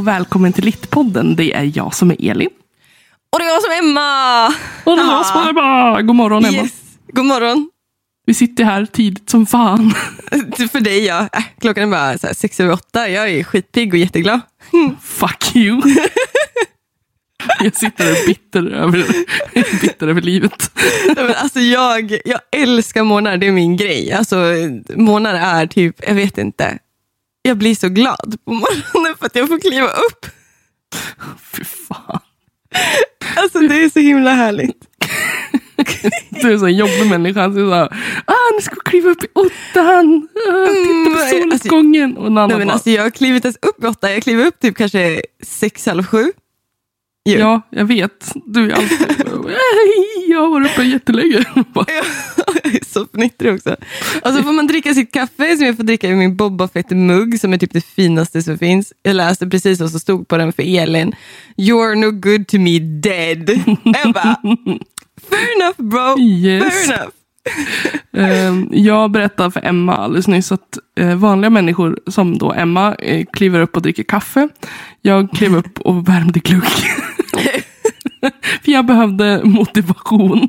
och välkommen till Littpodden. Det är jag som är Elin. Och det är jag som är Emma! Och det är jag som är Emma. God morgon Emma. Yes. God morgon. Vi sitter här tidigt som fan. För dig ja. Äh, klockan är bara så här, sex över åtta. Jag är skitpigg och jätteglad. Fuck you. Jag sitter och är bitter över, bitter över livet. Nej, men alltså jag, jag älskar månader, det är min grej. Alltså, månader är typ, jag vet inte. Jag blir så glad på morgonen för att jag får kliva upp. Fy fan. Alltså det är så himla härligt. Du är en sån jobbig människa. Så så här, ah, nu ska jag kliva upp i åttan. Ah, titta på Mm, alltså- soluppgången. Och en Nej, men bara, alltså, jag har klivit ens upp i åtta, jag kliver upp typ kanske sex, halv sju. Ju. Ja, jag vet. Du är alltid... "Hej, jag har varit uppe jättelänge. Jag är så fnittrig också. Och så får man dricka sitt kaffe som jag får dricka i min Boba Fett-mugg som är typ det finaste som finns. Jag läste precis vad som stod på den för Elin. You're no good to me dead. Jag bara, fair enough bro. Yes. Fair enough. Eh, jag berättade för Emma alldeles nyss att eh, vanliga människor som då Emma eh, kliver upp och dricker kaffe. Jag klev upp och värmde glugg. för jag behövde motivation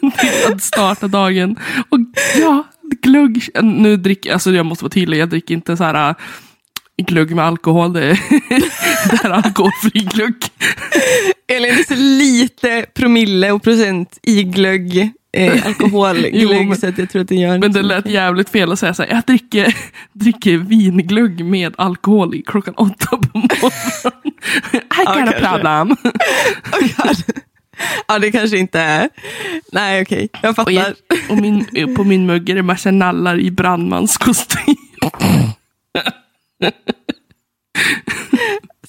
till att starta dagen. Och ja, glugg. Nu dricker alltså jag måste vara tydlig, jag dricker inte så här äh, glugg med alkohol. Det är, det är alkoholfri glugg. Elin, det är så lite promille och procent i glögg. Eh, alkoholglögg, så att jag tror att det gör Men det lät jävligt fel att säga så här, jag dricker, dricker vinglugg med alkohol i klockan åtta på morgonen. I got a kanske. problem. Oh. Ja, det kanske inte är. Nej, okej. Jag Och, fattar. jag, och min, på min mugg är det massa nallar i brandmanskostym.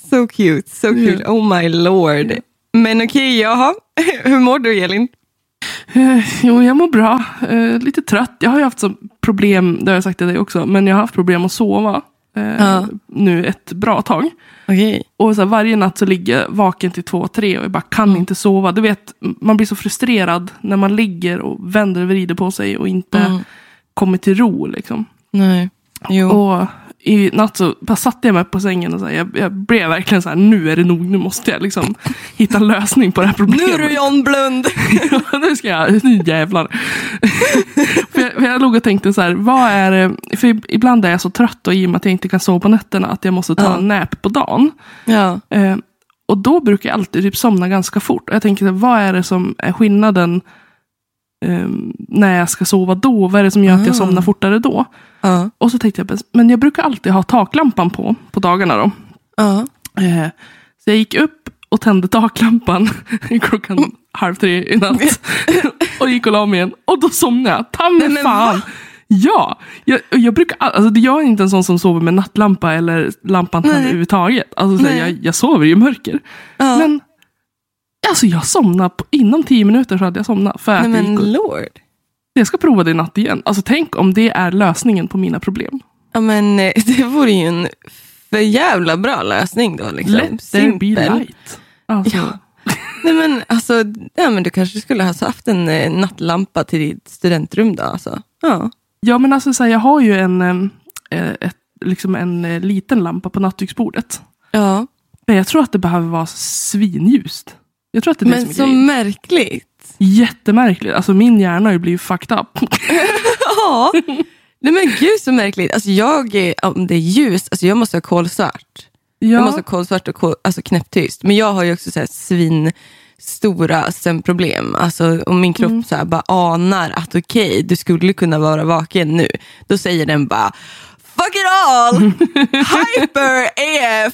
So cute, so cute. Ja. Oh my lord. Men okej, jaha. Hur mår du Elin? Eh, Jo, jag mår bra. Eh, lite trött. Jag har ju haft så problem, det har jag sagt till dig också, men jag har haft problem att sova eh, Ja. nu ett bra tag. Okej. Och så här, varje natt så ligger jag vaken till två, tre och jag bara kan inte sova. Du vet, man blir så frustrerad när man ligger och vänder och vrider på sig och inte Mm. kommer till ro. Liksom. Nej. Jo. Och i natt så bara satte jag mig på sängen och så här, jag, jag blev verkligen så här, nu är det nog, nu måste jag liksom hitta lösning på det här nu problemet. är du John Blund. Ja, nu ska jag, nu jävlar. för, jag, för jag låg och tänkte så här, vad är det, för ibland är jag så trött och i och med att jag inte kan sova på nätterna att jag måste ta Ja. en nap på dagen. ja. Eh, och då brukar jag alltid typ somna ganska fort. Och jag tänker, vad är det som är skillnaden eh, när jag ska sova då? Vad är det som gör att jag Ah. somnar fortare då? Ja. Och så tänkte jag, men jag brukar alltid ha taklampan på, på dagarna då. Ja. Eh, så jag gick upp och tände taklampan klockan halv tre i natt. och gick och la mig igen. Och då somnade jag. Ta mig fan! Ja! Jag, jag, brukar, all- alltså, jag är inte en sån som sover med nattlampa eller lampan tänd överhuvudtaget. Alltså, så här, Nej. jag, jag sover i mörker. Ja. Men alltså, jag somnade på, inom tio minuter så hade jag somnat. För att Nej gick men och, lord. Jag ska prova det i natt igen. Alltså, tänk om det är lösningen på mina problem. Ja men eh, det vore ju en för jävla bra lösning då. Liksom. Let there be light. Alltså, Ja. Nej men alltså, ja, men du kanske skulle ha haft en eh, nattlampa till ditt studentrum då. Alltså. Ja. Ja men alltså så här, jag har ju en, em, eh, ett, liksom en eh, liten lampa på nattduksbordet. ja. Men jag tror att det behöver vara svinljust. Jag tror att det är det Men som är så grejen. märkligt. Jättemärkligt. Alltså min hjärna har ju blivit fucked up. Ja. Nej men gud så märkligt. Alltså jag, är- om det är ljust, alltså jag måste ha kolsvart. Jag måste ja, ha kolsvart och kol, alltså knäpptyst. Men jag har ju också så här svin stora sömnproblem. Alltså, om min kropp Mm. så här bara anar att okej, du skulle kunna vara vaken nu. Då säger den bara Fuck it all! Hyper AF!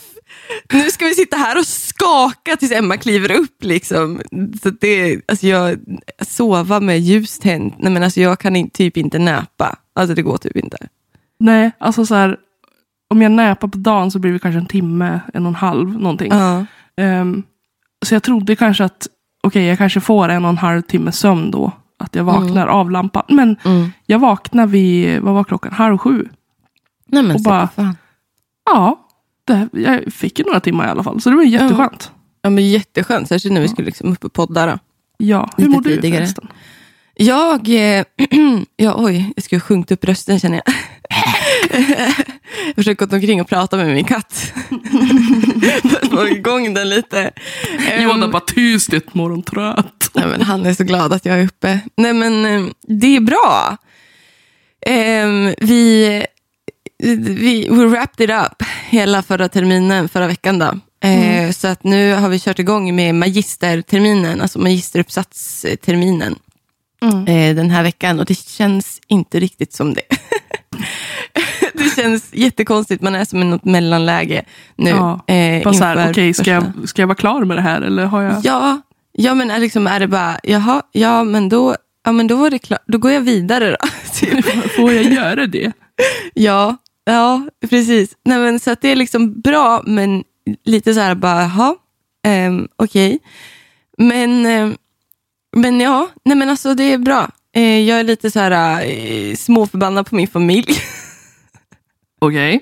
Nu ska vi sitta här och skaka tills Emma kliver upp. Liksom. Så det, alltså jag, sova med ljus tänt, nej men alltså jag kan in, typ inte näpa. Alltså det går typ inte. nej, alltså så här. Om jag näpar på dagen så blir det kanske en timme, en och en halv någonting. Ja. Ehm, så jag trodde kanske att, okej jag kanske får en och en halv timme sömn då. Att jag vaknar av lampan. Men Mm. jag vaknar vid, vad var klockan? Halv sju. Nej men Och bara- fan. Ja, det, jag fick ju några timmar i alla fall. Så det var jätteskönt. Ja, men jätteskönt, särskilt när vi skulle liksom upp och podda. Då. Ja, hur Lite mår du tidigare. förresten? Jag, eh, ja oj, jag skulle ha sjungit upp rösten känner jag. försökt gått omkring och prata med min katt. Få igång den lite. Johan bara tyst, ett morgontrött. Nej, men han är så glad att jag är uppe. Nej, men eh, det är bra. Vi, vi we wrapped it up hela förra terminen, förra veckan. Då. Eh, Så att nu har vi kört igång med magisterterminen, alltså magisteruppsatsterminen eh, den här veckan. Och det känns inte riktigt som det. det känns jättekonstigt, man är som i något mellanläge nu. Ja, eh, Bara så här, okej, ska, jag, ska jag vara klar med det här? Eller har jag... Ja, ja men liksom, är det bara, jaha, ja men då, ja, men då var det klart, då går jag vidare då. Får jag göra det? ja, ja, precis. Nej, men, så det är liksom bra, men lite så här bara, jaha, ehm, okej. Men, ehm, men ja, nej men alltså det är bra. Eh, jag är lite så här eh, småförbannad på min familj. Okej.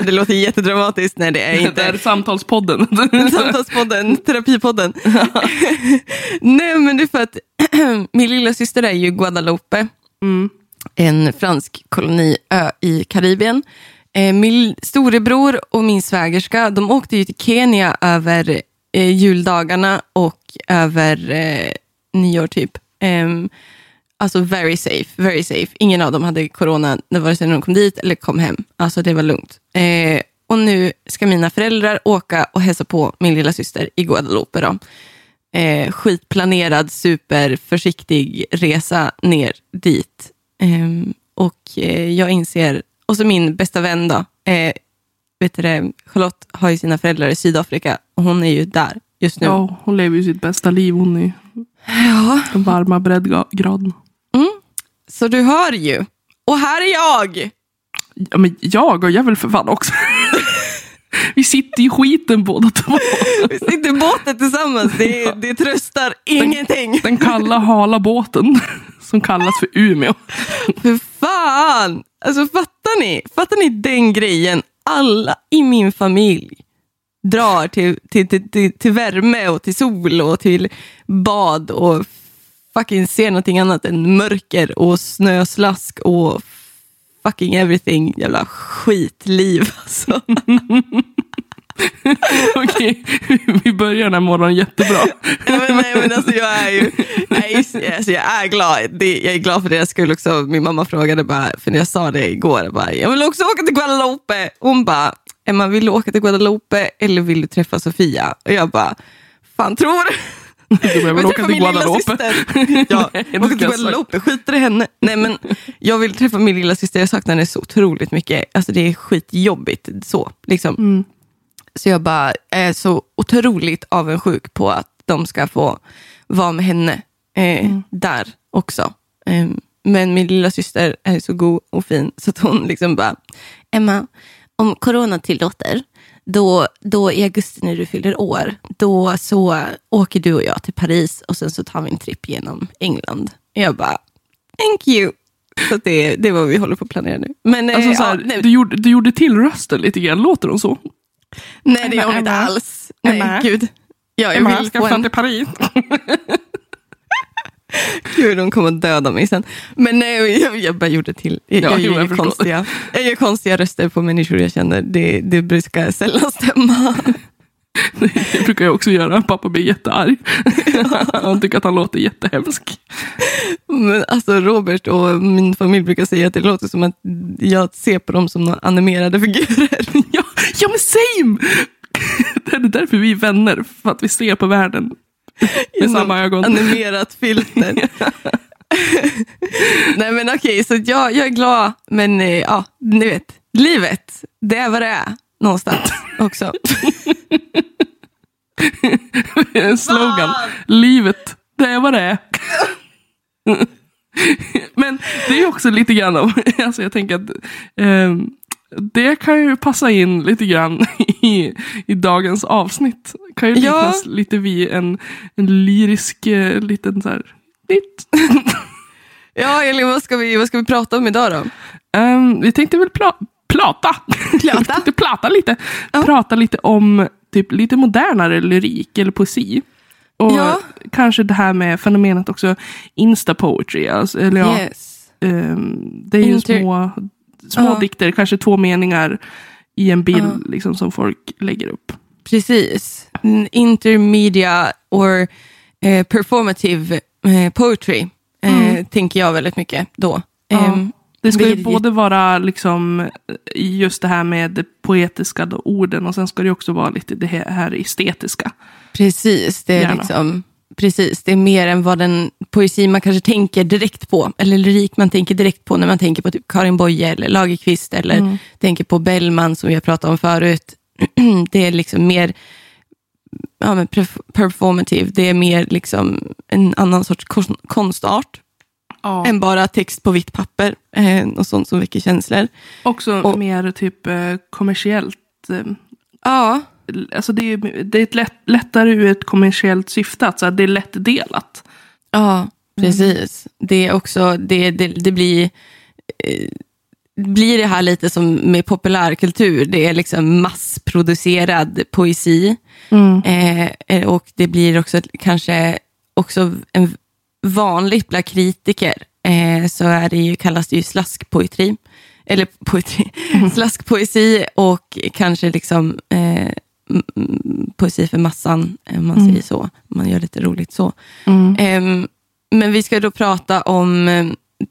det låter jättedramatiskt, nej det är Det inte. är samtalspodden. Samtalspodden, terapipodden. Nej, men det är för att min lilla syster är ju Guadalupe, Mm en fransk koloniö i Karibien. Eh, min storebror och min svägerska, de åkte ju till Kenya över eh, juldagarna och över eh, nyår typ. Ehm, alltså very safe, very safe. Ingen av dem hade corona vare sig när de kom dit eller kom hem. Alltså det var lugnt. Eh, och nu ska mina föräldrar åka och hälsa på min lilla syster i Guadeloupe. Då. Eh, skitplanerad, superförsiktig resa ner dit. Ehm, och eh, jag inser, och så min bästa vän då, eh, vet du Charlotte har ju sina föräldrar i Sydafrika och hon är ju där just nu. Ja, hon lever ju sitt bästa liv hon i Ja. den varma breddgraden. Så du hör ju. Och här är jag! Ja, men jag och jag väl för fan också. Vi sitter i skiten båda två. Vi sitter i båten tillsammans. Det, det tröstar ingenting. Den kalla hala båten som kallas för Umeå. För fan! Alltså fattar ni? Fattar ni den grejen? Alla i min familj drar till, till, till, till, till värme och till sol och till bad och fucking ser någonting annat än mörker och snöslask och fucking everything. Jävla skitliv alltså. Okej, vi börjar den här morgonen jättebra. Ja, men, nej, men alltså, jag är ju jag är, alltså, jag är glad. Det, jag är glad för deras skull också. Min mamma frågade bara, för när jag sa det igår, jag, bara, jag vill också åka till Guadalupe. Hon bara, Emma vill du åka till Guadalupe eller vill du träffa Sofia? Och jag bara, fan tror du? Då behöver åka till min lilla Guadalupe. Ja, åka till. Guadalupe, skiter i henne. Nej, men jag vill träffa min lilla syster, jag saknar henne så otroligt mycket. Alltså, det är skitjobbigt så. Liksom. Mm. Så jag bara är så otroligt avundsjuk på att de ska få vara med henne eh, där också. Eh, men min lilla syster är så god och fin så att hon liksom bara, Emma, om corona tillåter, då, då i augusti när du fyller år, då så åker du och jag till Paris och sen så tar vi en tripp genom England. Jag bara, thank you. Så det, det är vad vi håller på att planera nu. Men, eh, Alltså, så ja, här, nej, du, gjorde, du gjorde till rösten lite grann, låter de så? nej, det gör hon inte Emma. alls. Nej, Emma. gud. Ja, jag vill få en till Paris. Gud, de kommer att döda mig sen. Men nej, jag, jag bara gjorde till. Jag, Ja, jag, jag konstiga, jag gör konstiga röster på människor jag känner. Det, det brukar sällan stämma. Det brukar jag också göra. Pappa blir jättearg. Han tycker att han låter jättehemsk. Men alltså Robert och min familj brukar säga att det låter som att jag ser på dem som animerade figurer. Ja, ja men same! Det är därför vi är vänner. För att vi ser på världen med samma ögon. Animerat filter. Nej men okej, så jag, jag är glad. Men eh, ja, ni vet, livet, det är vad det är. Någonstans också. En slogan. Livet, det är vad det är. Men det är också lite grann av, alltså jag tänker att ehm, det kan ju passa in lite grann i, i dagens avsnitt. Kan ju Ja. liknas lite vid en, en lyrisk eh, liten så här. Ja, Elin, vad ska, vi, vad ska vi prata om idag då? Ehm, vi tänkte väl pla, plata. Plata? tänkte plata lite. Ja. Prata lite om typ lite modernare lyrik eller poesi. Och Ja. kanske det här med fenomenet också insta-poetry. Alltså, eller ja, Yes. ehm, det är ju Inter- små, små Ja. dikter, kanske två meningar i en bild Ja. liksom, som folk lägger upp. Precis. Mm, Intermedia or eh, performative eh, poetry eh, tänker jag väldigt mycket då. Ja. Ehm, Det ska ju både vara liksom eh, just det här med det poetiska då, orden och sen ska det också vara lite det här, här estetiska. Precis, det är Gärna. liksom Precis, det är mer än vad den poesi man kanske tänker direkt på, eller lyrik man tänker direkt på när man tänker på typ Karin Boye eller Lagerkvist eller Mm. tänker på Bellman som vi har pratat om förut. det är liksom mer ja, men perf- performative, det är mer liksom en annan sorts kon- konstart Ja. än bara text på vitt papper eh, och sånt som väcker känslor. Också Och- mer typ eh, kommersiellt. eh, Ja, Alltså det är, det är ett lätt, lättare ur ett kommersiellt syfte. Alltså det är lättdelat. Ja, precis. Det är också, det, det, det blir, eh, blir det här lite som med populärkultur. Det är liksom massproducerad poesi. Eh, eh, och det blir också kanske också en vanligt bland kritiker eh, så är det ju, kallas det ju slaskpoetri. Eller poetri, slaskpoesi och kanske liksom eh, poesi för massan, om man säger så. Man gör lite roligt så. Ehm, men vi ska då prata om eh,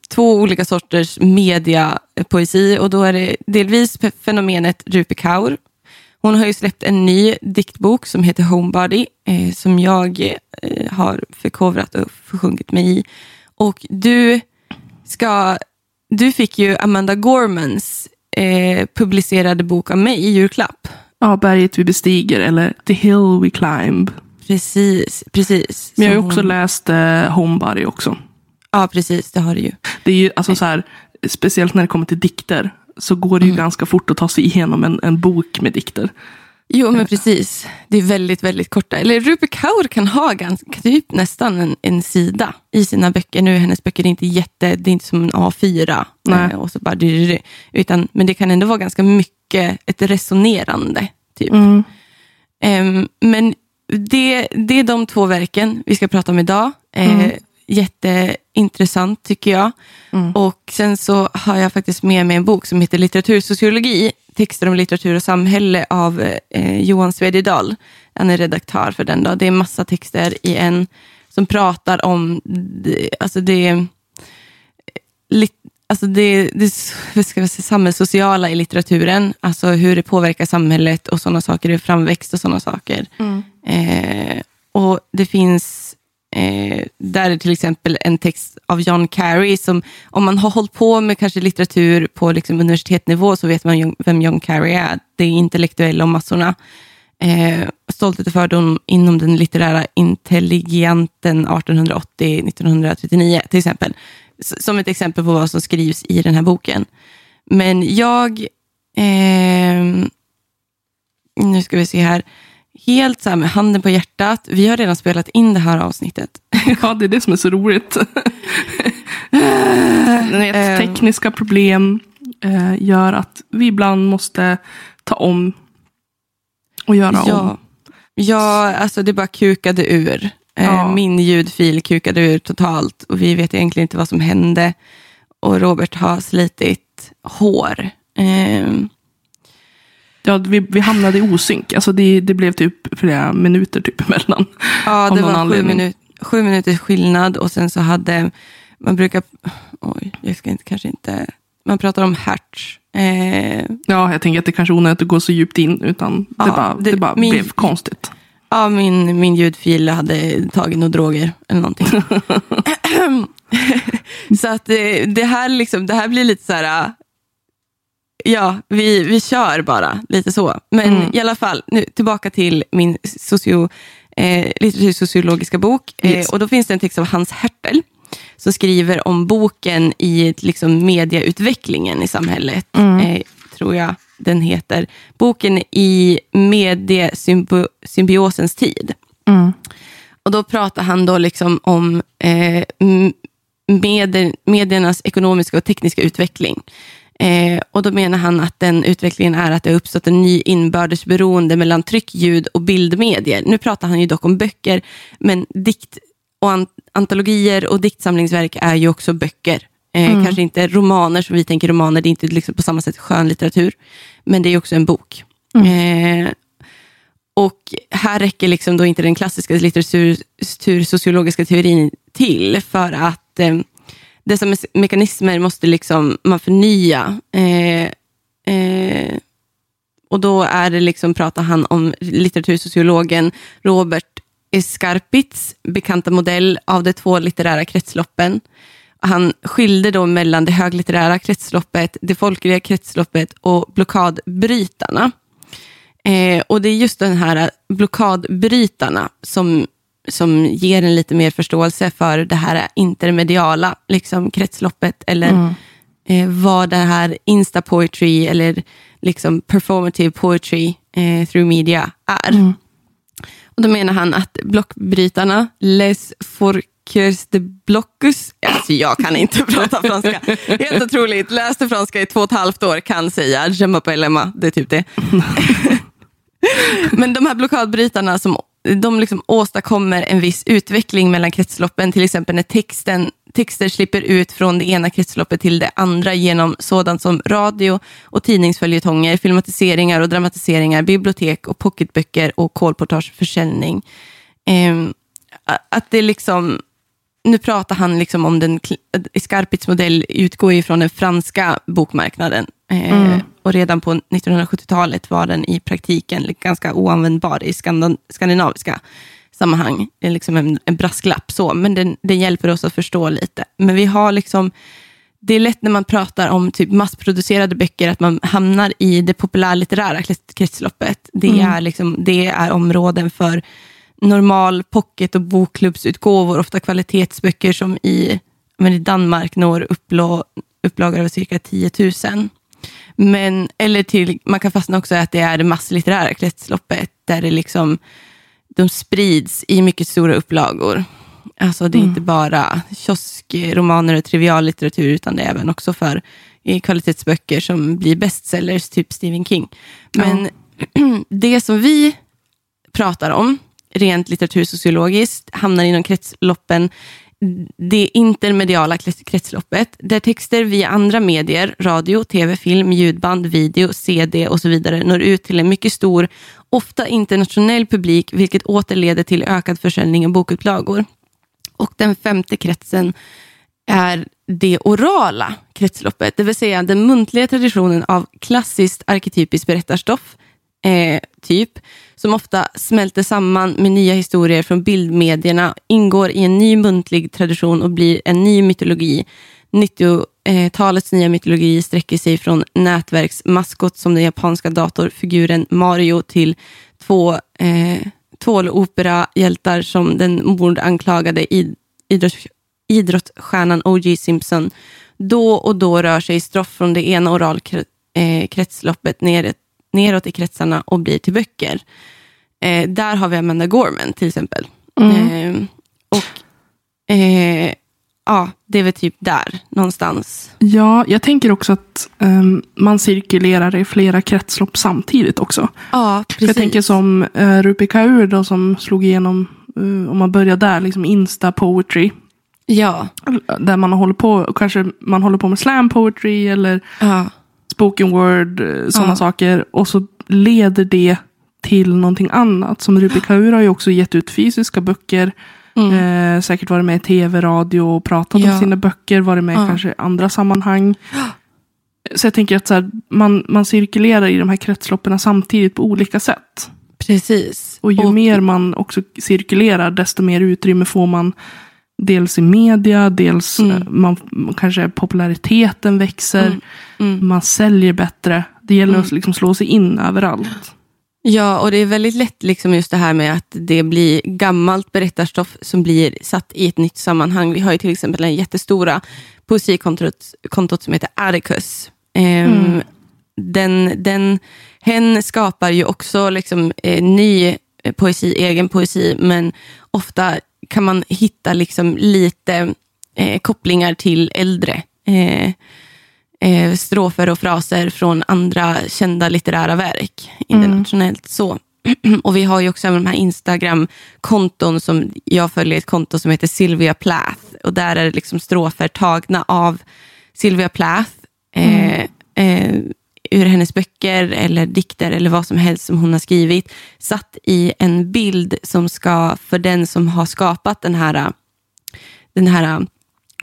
två olika sorters mediapoesi och då är det delvis fe- fenomenet Rupi Kaur. Hon har ju släppt en ny diktbok som heter Homebody eh, som jag eh, har förkovrat och försjungit mig i. Och du ska, du fick ju Amanda Gormans eh, publicerade bok av mig i julklapp. Ja, berget vi bestiger eller The hill we climb. Precis, precis. Men jag har ju också hon- läst eh, Homebody också. Ja, precis, det har du ju. Det är ju alltså så här, speciellt när det kommer till dikter, så går det ju ganska fort att ta sig igenom en, en bok med dikter. Jo, men precis. Det är väldigt, väldigt korta. Eller Rupi Kaur kan ha ganska, typ nästan en, en sida i sina böcker. Nu är hennes böcker inte jätte, det är inte som en A4. Nej. eh, Och så bara, utan, men det kan ändå vara ganska mycket ett resonerande. Typ. Ehm, men det, det är de två verken vi ska prata om idag. Eh, Jätteintressant tycker jag. Och sen så har jag faktiskt med mig en bok som heter Litteratursociologi, texter om litteratur och samhälle av eh, Johan Svedjedal. Han är redaktör för den. Då. Det är massa texter i en som pratar om alltså det, lit, alltså det, det ska jag säga, samhällssociala i litteraturen. Alltså hur det påverkar samhället och sådana saker, hur framväxt och sådana saker. Eh, och det finns, eh, där är till exempel en text av John Carey som, om man har hållit på med kanske litteratur på liksom universitetsnivå så vet man vem John Carey är. Det är intellektuella och massorna. Eh, Stolthet och fördom inom den litterära intelligenten 1880-1939 till exempel. Som ett exempel på vad som skrivs i den här boken. Men jag, ehm, nu ska vi se här, helt så här med handen på hjärtat, vi har redan spelat in det här avsnittet. Ja, det är det som är så roligt. Vet, Ehm. tekniska problem eh, gör att vi ibland måste ta om och göra om. Ja, ja, alltså det bara kukade ur. Eh, Ja. Min ljudfil kukade ur totalt och vi vet egentligen inte vad som hände. Och Robert har slitit hår. Ehm, Ja, vi, vi hamnade i osynk. Alltså det, det blev typ flera minuter typ emellan. Ja, det var sju, minut, sju minuters skillnad och sen så hade, man brukar, oj, jag ska inte, kanske inte, man pratar om hertz. Eh, Ja, jag tänker att det kanske är onödigt att gå så djupt in, utan Ja, det bara, det, det- bara min- blev konstigt. Ja, min, min ljudfil hade tagit några droger eller någonting. så att det, det, här liksom, det här blir lite så här, ja, vi, vi kör bara, lite så. Men Mm. i alla fall, nu tillbaka till min socio, eh, litteratursociologiska bok. Yes. Eh, och då finns det en text av Hans Hertel som skriver om boken i liksom, mediautvecklingen i samhället. Eh, tror jag den heter. Boken i mediesymbiosens tid. Och då pratar han då liksom om eh, m- medier, mediernas ekonomiska och tekniska utveckling. Eh, och då menar han att den utvecklingen är att det har uppstått en ny inbördes beroende mellan tryck, ljud och bildmedier. Nu pratar han ju dock om böcker, men dikt och an- antologier och diktsamlingsverk är ju också böcker Eh, Mm. Kanske inte romaner som vi tänker romaner, det är inte liksom på samma sätt skönlitteratur. Men det är också en bok. Mm. Eh, och här räcker liksom då inte den klassiska litteratursociologiska teorin till för att eh, dessa me- mekanismer måste liksom man förnya. Eh, eh, och då är det liksom, pratar han om litteratursociologen Robert Escarpits bekanta modell av de två litterära kretsloppen. Han skilde då mellan det höglitterära kretsloppet, det folkliga kretsloppet och blockadbrytarna. Eh, och det är just den här blockadbrytarna som, som ger en lite mer förståelse för det här intermediala liksom, kretsloppet eller Mm. eh, vad det här insta-poetry eller liksom performative poetry eh, through media är. Mm. Och Då menar han att blockbrytarna, les forkers de blockus, alltså jag kan inte prata franska, helt otroligt, läste franska i två och ett halvt år, kan säga. Je m'appelle det är typ det. Men de här blockadbrytarna som de liksom åstadkommer en viss utveckling mellan kretsloppen, till exempel när texten, texter slipper ut från det ena kretsloppet till det andra genom sådant som radio och tidningsföljetonger, filmatiseringar och dramatiseringar, bibliotek och pocketböcker och kolportageförsäljning. Ehm, att det liksom, nu pratar han liksom om den, Scarpits modell utgår ju från den franska bokmarknaden. Eh, Och redan på 1970-talet var den i praktiken ganska oanvändbar i skandinaviska sammanhang. Det är liksom en, en brasklapp så, men den, den hjälper oss att förstå lite. Men vi har liksom, det är lätt när man pratar om typ massproducerade böcker att man hamnar i det populärlitterära krets- kretsloppet. Det, är liksom, det är områden för normal pocket och bokklubbsutgåvor, ofta kvalitetsböcker som i, men i Danmark når upplå, upplagor av cirka 10 000. Men, eller till, man kan fastna också att det är det masslitterära kretsloppet, där det liksom, de sprids i mycket stora upplagor. Alltså det är inte bara kioskromaner och triviallitteratur, utan det är även också för eh, kvalitetsböcker som blir bestsellers, typ Stephen King. Men det som vi pratar om, rent litteratursociologiskt, hamnar inom kretsloppen, det intermediala krets- kretsloppet, där texter via andra medier, radio, tv, film, ljudband, video, CD och så vidare, når ut till en mycket stor, ofta internationell publik, vilket åter leder till ökad försäljning av bokupplagor. Och den femte kretsen är det orala kretsloppet, det vill säga den muntliga traditionen av klassiskt arketypiskt berättarstoff, eh, typ, som ofta smälter samman med nya historier från bildmedierna, ingår i en ny muntlig tradition och blir en ny mytologi. 90-talets nya mytologi sträcker sig från nätverksmaskot som den japanska datorfiguren Mario till två eh, tvålopera-hjältar som den mordanklagade id- idrotts- idrottsstjärnan O.J. Simpson då och då rör sig stroff från det ena oralkretsloppet neråt, neråt i kretsarna och blir till böcker. Eh, där har vi Amanda Gorman till exempel. Eh, och eh, ja, det är väl typ där någonstans. Ja, jag tänker också att ehm, man cirkulerar i flera kretslopp samtidigt också. Ja, precis. Jag tänker som uh, Rupi Kaur då, som slog igenom, eh, om man börjar där, liksom Insta Poetry. Ja, Där man håller på, kanske man håller på med slam poetry eller ja, spoken word, eh, sådana Ja. saker. Och så leder det till någonting annat. Som Rupi Kaur har ju också gett ut fysiska böcker. Eh, säkert varit med i tv, radio och pratat Mm. Ja. om sina böcker. Varit med i Ja. kanske andra sammanhang. Så jag tänker att så här, man, man cirkulerar i de här kretsloppen samtidigt på olika sätt. precis. Och ju mer man också cirkulerar, desto mer utrymme får man. Dels i media, dels Mm. eh, man, kanske populariteten växer. Mm. Mm. Man säljer bättre. Det gäller att liksom slå sig in överallt. Ja, och det är väldigt lätt liksom just det här med att det blir gammalt berättarstoff som blir satt i ett nytt sammanhang. Vi har ju till exempel den jättestora poesikontot kontot som heter Atticus. Ehm, den, den, hen skapar ju också liksom, eh, ny poesi, egen poesi, men ofta kan man hitta liksom lite eh, kopplingar till äldre eh, eh, strofer och fraser från andra kända litterära verk internationellt. så. och vi har ju också de här Instagram-konton som jag följer ett konto som heter Sylvia Plath. Och där är det liksom strofer tagna av Sylvia Plath. Eh, eh, ur hennes böcker eller dikter eller vad som helst som hon har skrivit. Satt i en bild som ska, för den som har skapat den här, den här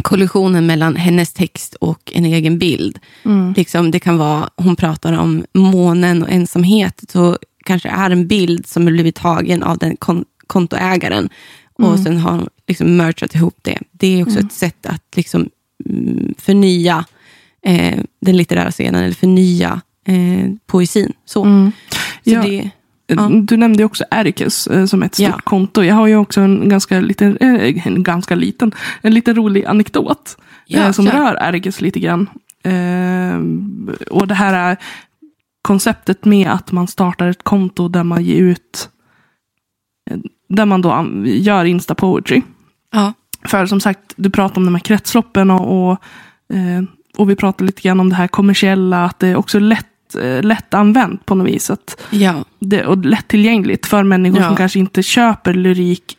kollisionen mellan hennes text och en egen bild. Mm. Liksom, det kan vara, hon pratar om månen och ensamhet. Så kanske är en bild som har blivit tagen av den kon kontoägaren. Och Mm. sen har hon liksom merchat ihop det. Det är också ett sätt att liksom, mm, förnya eh, den litterära scenen, eller förnya eh, poesin. Så. Mm. Så Ja. det. Du nämnde också Erikes eh, som ett stort Ja. konto. Jag har ju också en ganska liten, eh, en ganska liten, en liten rolig anekdot Ja, eh, som rör Erikes lite grann. Eh, och det här är konceptet med att man startar ett konto där man ger ut, eh, där man då gör Insta Poetry. ja. För som sagt, du pratar om de här kretsloppen och, och, eh, och vi pratar lite grann om det här kommersiella, att det är också lätt, eh, lätt använt på något vis. Att ja, det, och lättillgängligt för människor Ja. som kanske inte köper lyrik,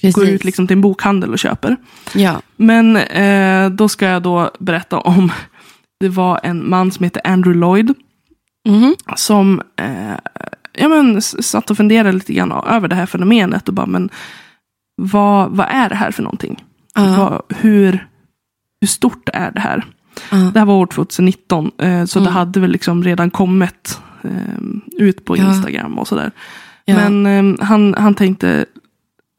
precis. går ut liksom till en bokhandel och köper. ja. Men eh, då ska jag då berätta om, det var en man som heter Andrew Lloyd, Mhm. som eh, ja, men, satt och funderade lite grann över det här fenomenet och bara, men vad, vad är det här för någonting? Ja. Vad, hur, hur stort är det här? Ja. Det här var år 2019, eh, så det Mm. hade väl liksom redan kommit eh, ut på Ja. Instagram och sådär. Ja. Men eh, han, han tänkte,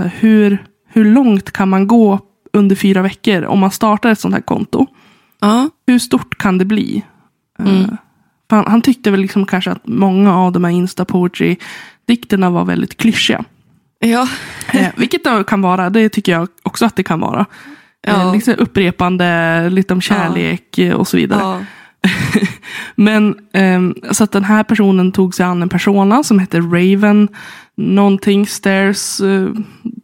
eh, hur, hur långt kan man gå under fyra veckor om man startar ett sånt här konto? ja. Hur stort kan det bli? Eh, Mm. han, han tyckte väl liksom kanske att många av de här Insta Poetry-dikterna var väldigt klyschiga. ja. Eh, vilket det kan vara, det tycker jag också att det kan vara. Ja. Eh, liksom upprepande, lite om kärlek eh, och så vidare. ja. Men ehm, så att den här personen tog sig an en persona som heter Raven någonting stairs eh,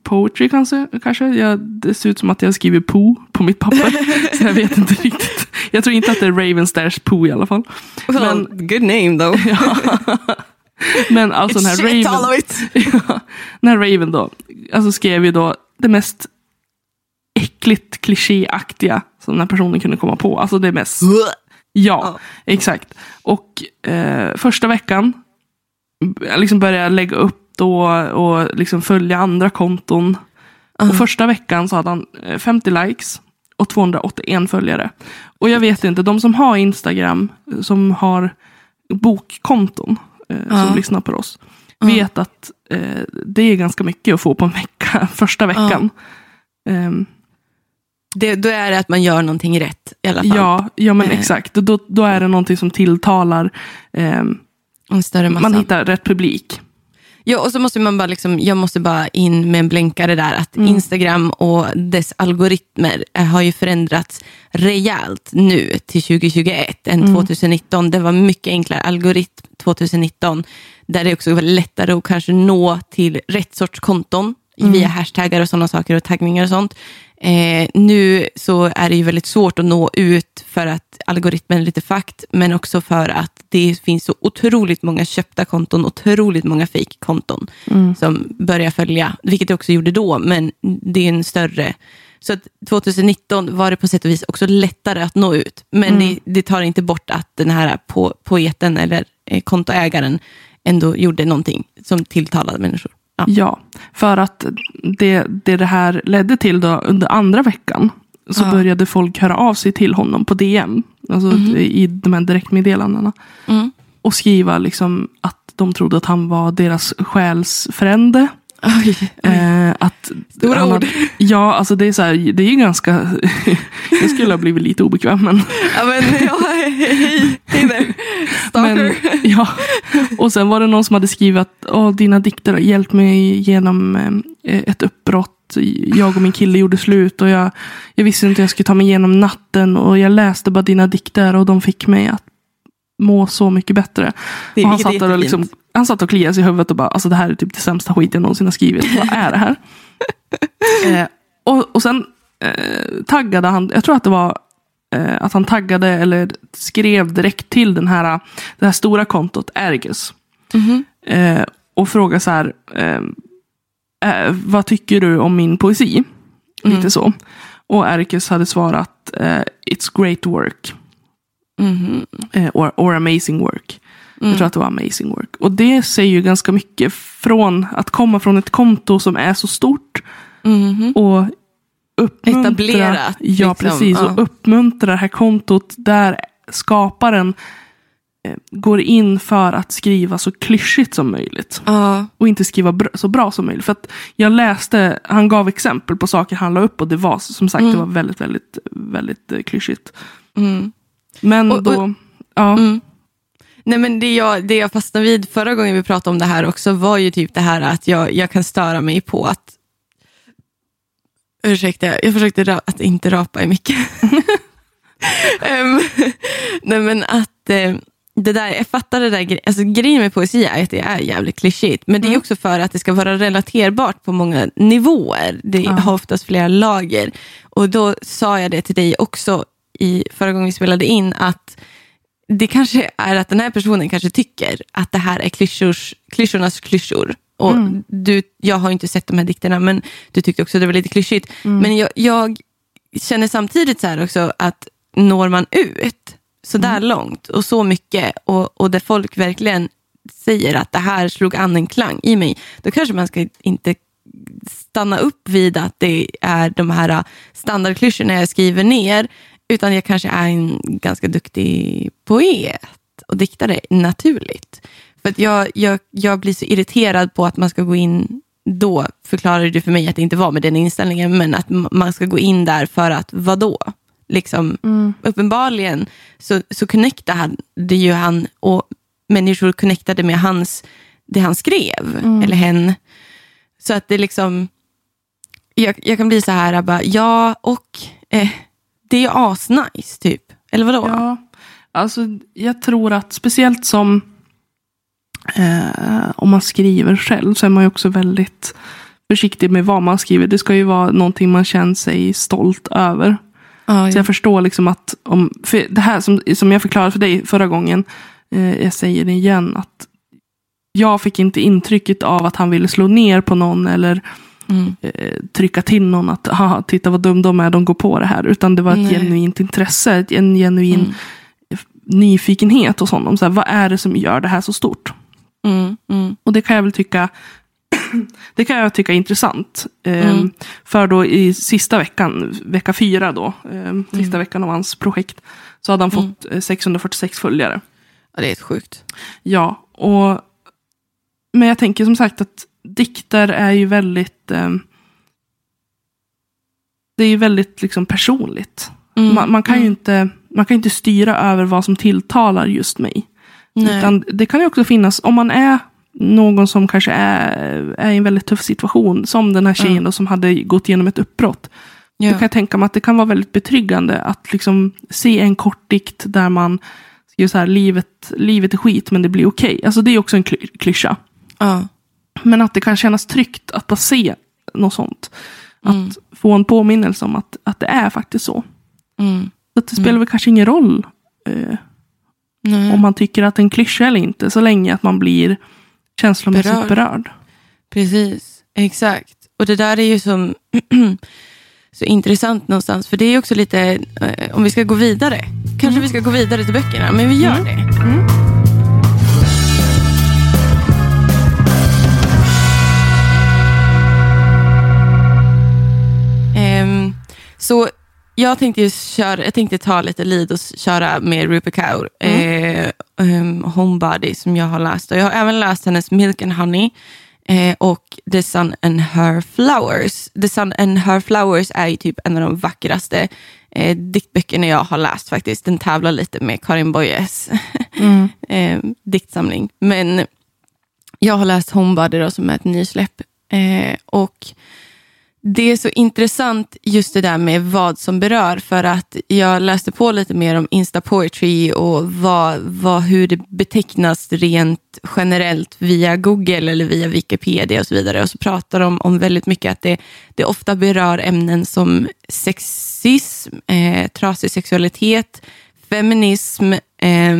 poetry kanske. kanske. Jag, det ser ut som att jag skriver po på mitt papper. så jag vet inte riktigt. Jag tror inte att det är Raven stairs po i alla fall. Well, good name though. Men alltså den här Raven, ja, den här Raven då, alltså skrev ju då det mest äckligt klichéaktiga som den här personen kunde komma på. Alltså det mest Ja, exakt. Och eh, första veckan jag liksom började jag lägga upp då och liksom följa andra konton. Ja. Och första veckan så hade han eh, 50 likes och 281 följare. Och jag vet inte, de som har Instagram, eh, som har bokkonton, eh, Ja. som lyssnar på oss, Ja. vet att eh, det är ganska mycket att få på en vecka, första veckan. Ehm, Det, då är det att man gör någonting rätt i alla fall. ja, ja, men Eh. exakt. Då, då är det någonting som tilltalar ehm, En större massa. Man hittar rätt publik. Ja, och så måste man bara liksom, jag måste bara in med en blänkare där, att Mm. Instagram och dess algoritmer eh, har ju förändrats rejält nu till 2021 än Mm. 2019. Det var mycket enklare algoritm 2019, där det också var lättare att kanske nå till rätt sorts konton Mm. via hashtaggar och sådana saker och taggningar och sånt. Eh, nu så är det ju väldigt svårt att nå ut för att algoritmen är lite fakt, men också för att det finns så otroligt många köpta konton, otroligt många fake-konton som börjar följa, vilket det också gjorde då, men det är en större... Så att 2019 var det på sätt och vis också lättare att nå ut, men det, det tar inte bort att den här po poeten eller eh, kontoägaren ändå gjorde någonting som tilltalade människor. Ja. Ja, för att det, det det här ledde till då under andra veckan så Ja. började folk höra av sig till honom på DM. Alltså i de här direktmeddelandena. Mm. Och skriva liksom att de trodde att han var deras själsfrände. Oj, oj. Eh, att Stora han ord. ja, alltså det är så här, det är ju ganska... jag skulle ha blivit lite obekväm men... Ja, men, ja, hej, hej, där. Men, ja. Och sen var det någon som hade skrivit att Åh, dina dikter har hjälpt mig genom eh, ett uppbrott. Jag och min kille gjorde slut och jag, jag visste inte hur jag skulle ta mig igenom natten. Och jag läste bara dina dikter och de fick mig att må så mycket bättre. Det och han, satt och liksom, han satt och kliade sig i huvudet och bara, alltså det här är typ det sämsta skit jag någonsin har skrivit. Vad är det här? eh, och, och sen eh, taggade han, jag tror att det var att han taggade eller skrev direkt till den här, det här stora kontot Ergus. Mhm. Eh, och fråga så här, eh, eh, vad tycker du om min poesi? Mm. Lite så. Och Erkes hade svarat, eh, it's great work. Mhm. Eh, or, or amazing work. Mm. Jag tror att det var amazing work. Och det säger ju ganska mycket från att komma från ett konto som är så stort Mhm. och uppmuntra, Etablerat, Ja, liksom, precis. ja. Och uppmuntra det här kontot där skaparen eh, går in för att skriva så klyschigt som möjligt. Ja. Och inte skriva br- så bra som möjligt. För att jag läste, han gav exempel på saker han la upp och det var som sagt det var väldigt, väldigt, väldigt eh, klyschigt. Mm. Men Och- och- då, ja. Mm. Nej, men det, jag, det jag fastnade vid förra gången vi pratade om det här också var ju typ det här att jag, jag kan störa mig på att Ursäkta, jag försökte att inte rapa i mycket. Nej men att eh, det där, jag fattar det där, alltså grejen med poesi är att det är jävligt klyschigt. Men det är också för att det ska vara relaterbart på många nivåer. Det har oftast flera lager. Och då sa jag det till dig också i förra gången vi spelade in att det kanske är att den här personen kanske tycker att det här är klyschors, klyschornas klyschor. Och du, jag har inte sett de här dikterna, men du tyckte också det var lite klyschigt. Men jag, jag känner samtidigt så också att når man ut så där långt och så mycket och, och där folk verkligen säger att det här slog an en klang i mig, då kanske man ska inte stanna upp vid att det är de här standardklyschorna jag skriver ner, utan jag kanske är en ganska duktig poet och diktare naturligt. För jag, jag, jag blir så irriterad på att man ska gå in, då förklarade du för mig att det inte var med den inställningen, men att man ska gå in där för att vadå? Liksom, Uppenbarligen så, så connectade ju han och människor connectade med hans, det han skrev, eller hen. Så att det liksom, jag, jag kan bli så här, bara, ja och eh, det är ju asnice typ. Eller vadå? Ja, alltså jag tror att speciellt som eh, om man skriver själv så är man ju också väldigt försiktig med vad man skriver. Det ska ju vara någonting man känner sig stolt över. Ja, Så jag förstår liksom att om, för det här som, som jag förklarade för dig förra gången, eh, jag säger det igen, att jag fick inte intrycket av att han ville slå ner på någon eller Mm. eh, trycka till någon att haha, titta vad dum de är, de går på det här. Utan det var ett Nej. genuint intresse, en genuin Mm. nyfikenhet hos honom. Så här, vad är det som gör det här så stort? Mm, mm, Och det kan jag väl tycka det kan jag tycka är intressant. Ehm, Mm. För då i sista veckan, vecka fyra då, ehm, Mm. sista veckan av hans projekt, så hade han fått eh, 646 följare. ja, det är helt sjukt. Ja, och men jag tänker som sagt att dikter är ju väldigt ehm, det är ju väldigt liksom personligt. Mm, Man, man, kan ju inte, man kan inte styra över vad som tilltalar just mig. Nej. Utan det kan ju också finnas, om man är någon som kanske är, är i en väldigt tuff situation, som den här tjejen då, som hade gått igenom ett uppbrott. ja. Då kan jag tänka mig att det kan vara väldigt betryggande att liksom se en kort dikt där man skriver så här, livet, livet är skit men det blir okej. Alltså det är också en kly- klyscha. ja. Men att det kan kännas tryggt att bara se något sånt. Mm. Att få en påminnelse om att, att det är faktiskt så. Mm. Så att det spelar väl kanske ingen roll eh, Nej. om man tycker att det är en klyscha eller inte, så länge att man blir känslomässigt Berörd. berörd. Precis, exakt. Och det där är ju som så intressant någonstans. För det är också lite, eh, om vi ska gå vidare. Kanske vi ska gå vidare till böckerna, men vi gör det. Ehm, så jag tänkte, köra, jag tänkte ta lite lid och köra med Rupa Kaur, eh, um, Homebody, som jag har läst. Och jag har även läst hennes Milk and Honey eh, och The Sun and Her Flowers. The Sun and Her Flowers är ju typ en av de vackraste eh, diktböckerna jag har läst faktiskt. Den tävlar lite med Karin Boyes eh, diktsamling. Men jag har läst Homebody då, som är ett nysläpp. Eh, och det är så intressant just det där med vad som berör för att jag läste på lite mer om Insta Poetry och vad, vad, hur det betecknas rent generellt via Google eller via Wikipedia och så vidare. Och så pratar de om väldigt mycket att det, det ofta berör ämnen som sexism, eh, trasig sexualitet, feminism, eh,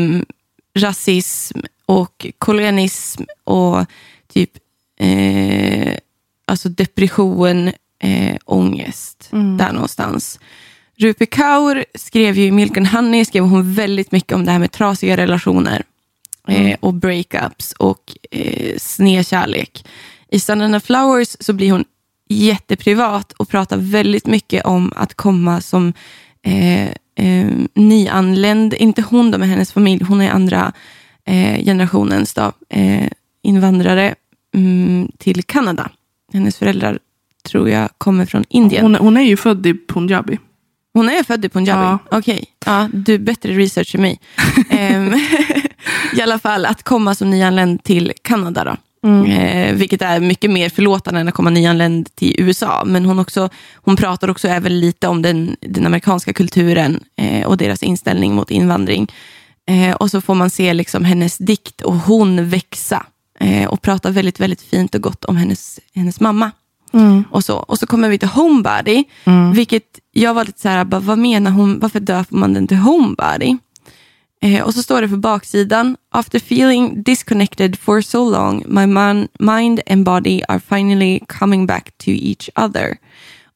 rasism och kolonialism och typ eh, alltså depression, eh, ångest, Mm. där någonstans. Rupi Kaur skrev ju i Milk and Honey skrev hon väldigt mycket om det här med trasiga relationer eh, och breakups och eh, snedkärlek. I Sun Flowers så blir hon jätteprivat och pratar väldigt mycket om att komma som eh, eh, nyanländ, inte hon då med hennes familj, hon är andra eh, generationens då, eh, invandrare mm, till Kanada. Hennes föräldrar tror jag kommer från Indien. Hon, hon är ju född i Punjabi. Hon är född i Punjabi? Ja. Okej, ja, du är bättre research än mig. Ehm, I alla fall att komma som nyanländ till Kanada. Då. Mm. Eh, vilket är mycket mer förlåtande än att komma nyanländ till USA. Men hon, också, hon pratar också även lite om den, den amerikanska kulturen eh, och deras inställning mot invandring. Eh, och så får man se liksom hennes dikt och hon växa. Eh, och prata väldigt, väldigt fint och gott om hennes, hennes mamma. Mm. Och så. och så kommer vi till Homebody, vilket jag var lite så här, bara, vad menar hon, varför döper man den till Homebody? Eh, och så står det på baksidan, after feeling disconnected for so long, my man, mind and body are finally coming back to each other.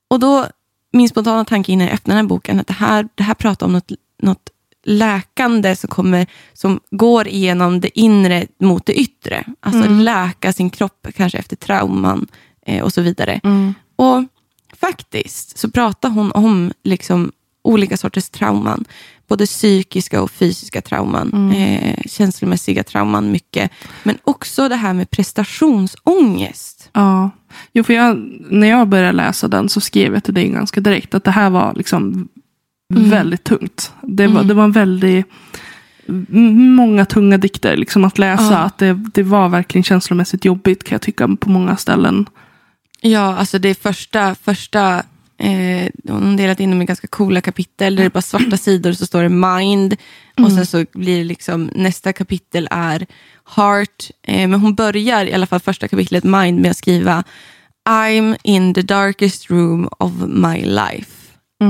Och då, min spontana tanke innan jag öppnade den här boken, att det här, det här pratar om något, något läkande som, kommer, som går igenom det inre mot det yttre. Alltså läka sin kropp, kanske efter trauman eh, och så vidare. Mm. Och faktiskt så pratar hon om liksom olika sorters trauman. Både psykiska och fysiska trauman. Eh, känslomässiga trauman mycket. Men också det här med prestationsångest. Ja, jo, för jag, när jag började läsa den så skrev jag till dig ganska direkt att det här var liksom väldigt tungt. Det var, det var en väldigt många tunga dikter liksom att läsa. Ja. Att det, det var verkligen känslomässigt jobbigt kan jag tycka på många ställen. Ja, alltså det är första, första eh, hon har delat in dem i ganska coola kapitel. Där det är bara svarta sidor och så står det mind. Och sen så blir det liksom, nästa kapitel är heart. Eh, men hon börjar i alla fall första kapitlet mind med att skriva I'm in the darkest room of my life.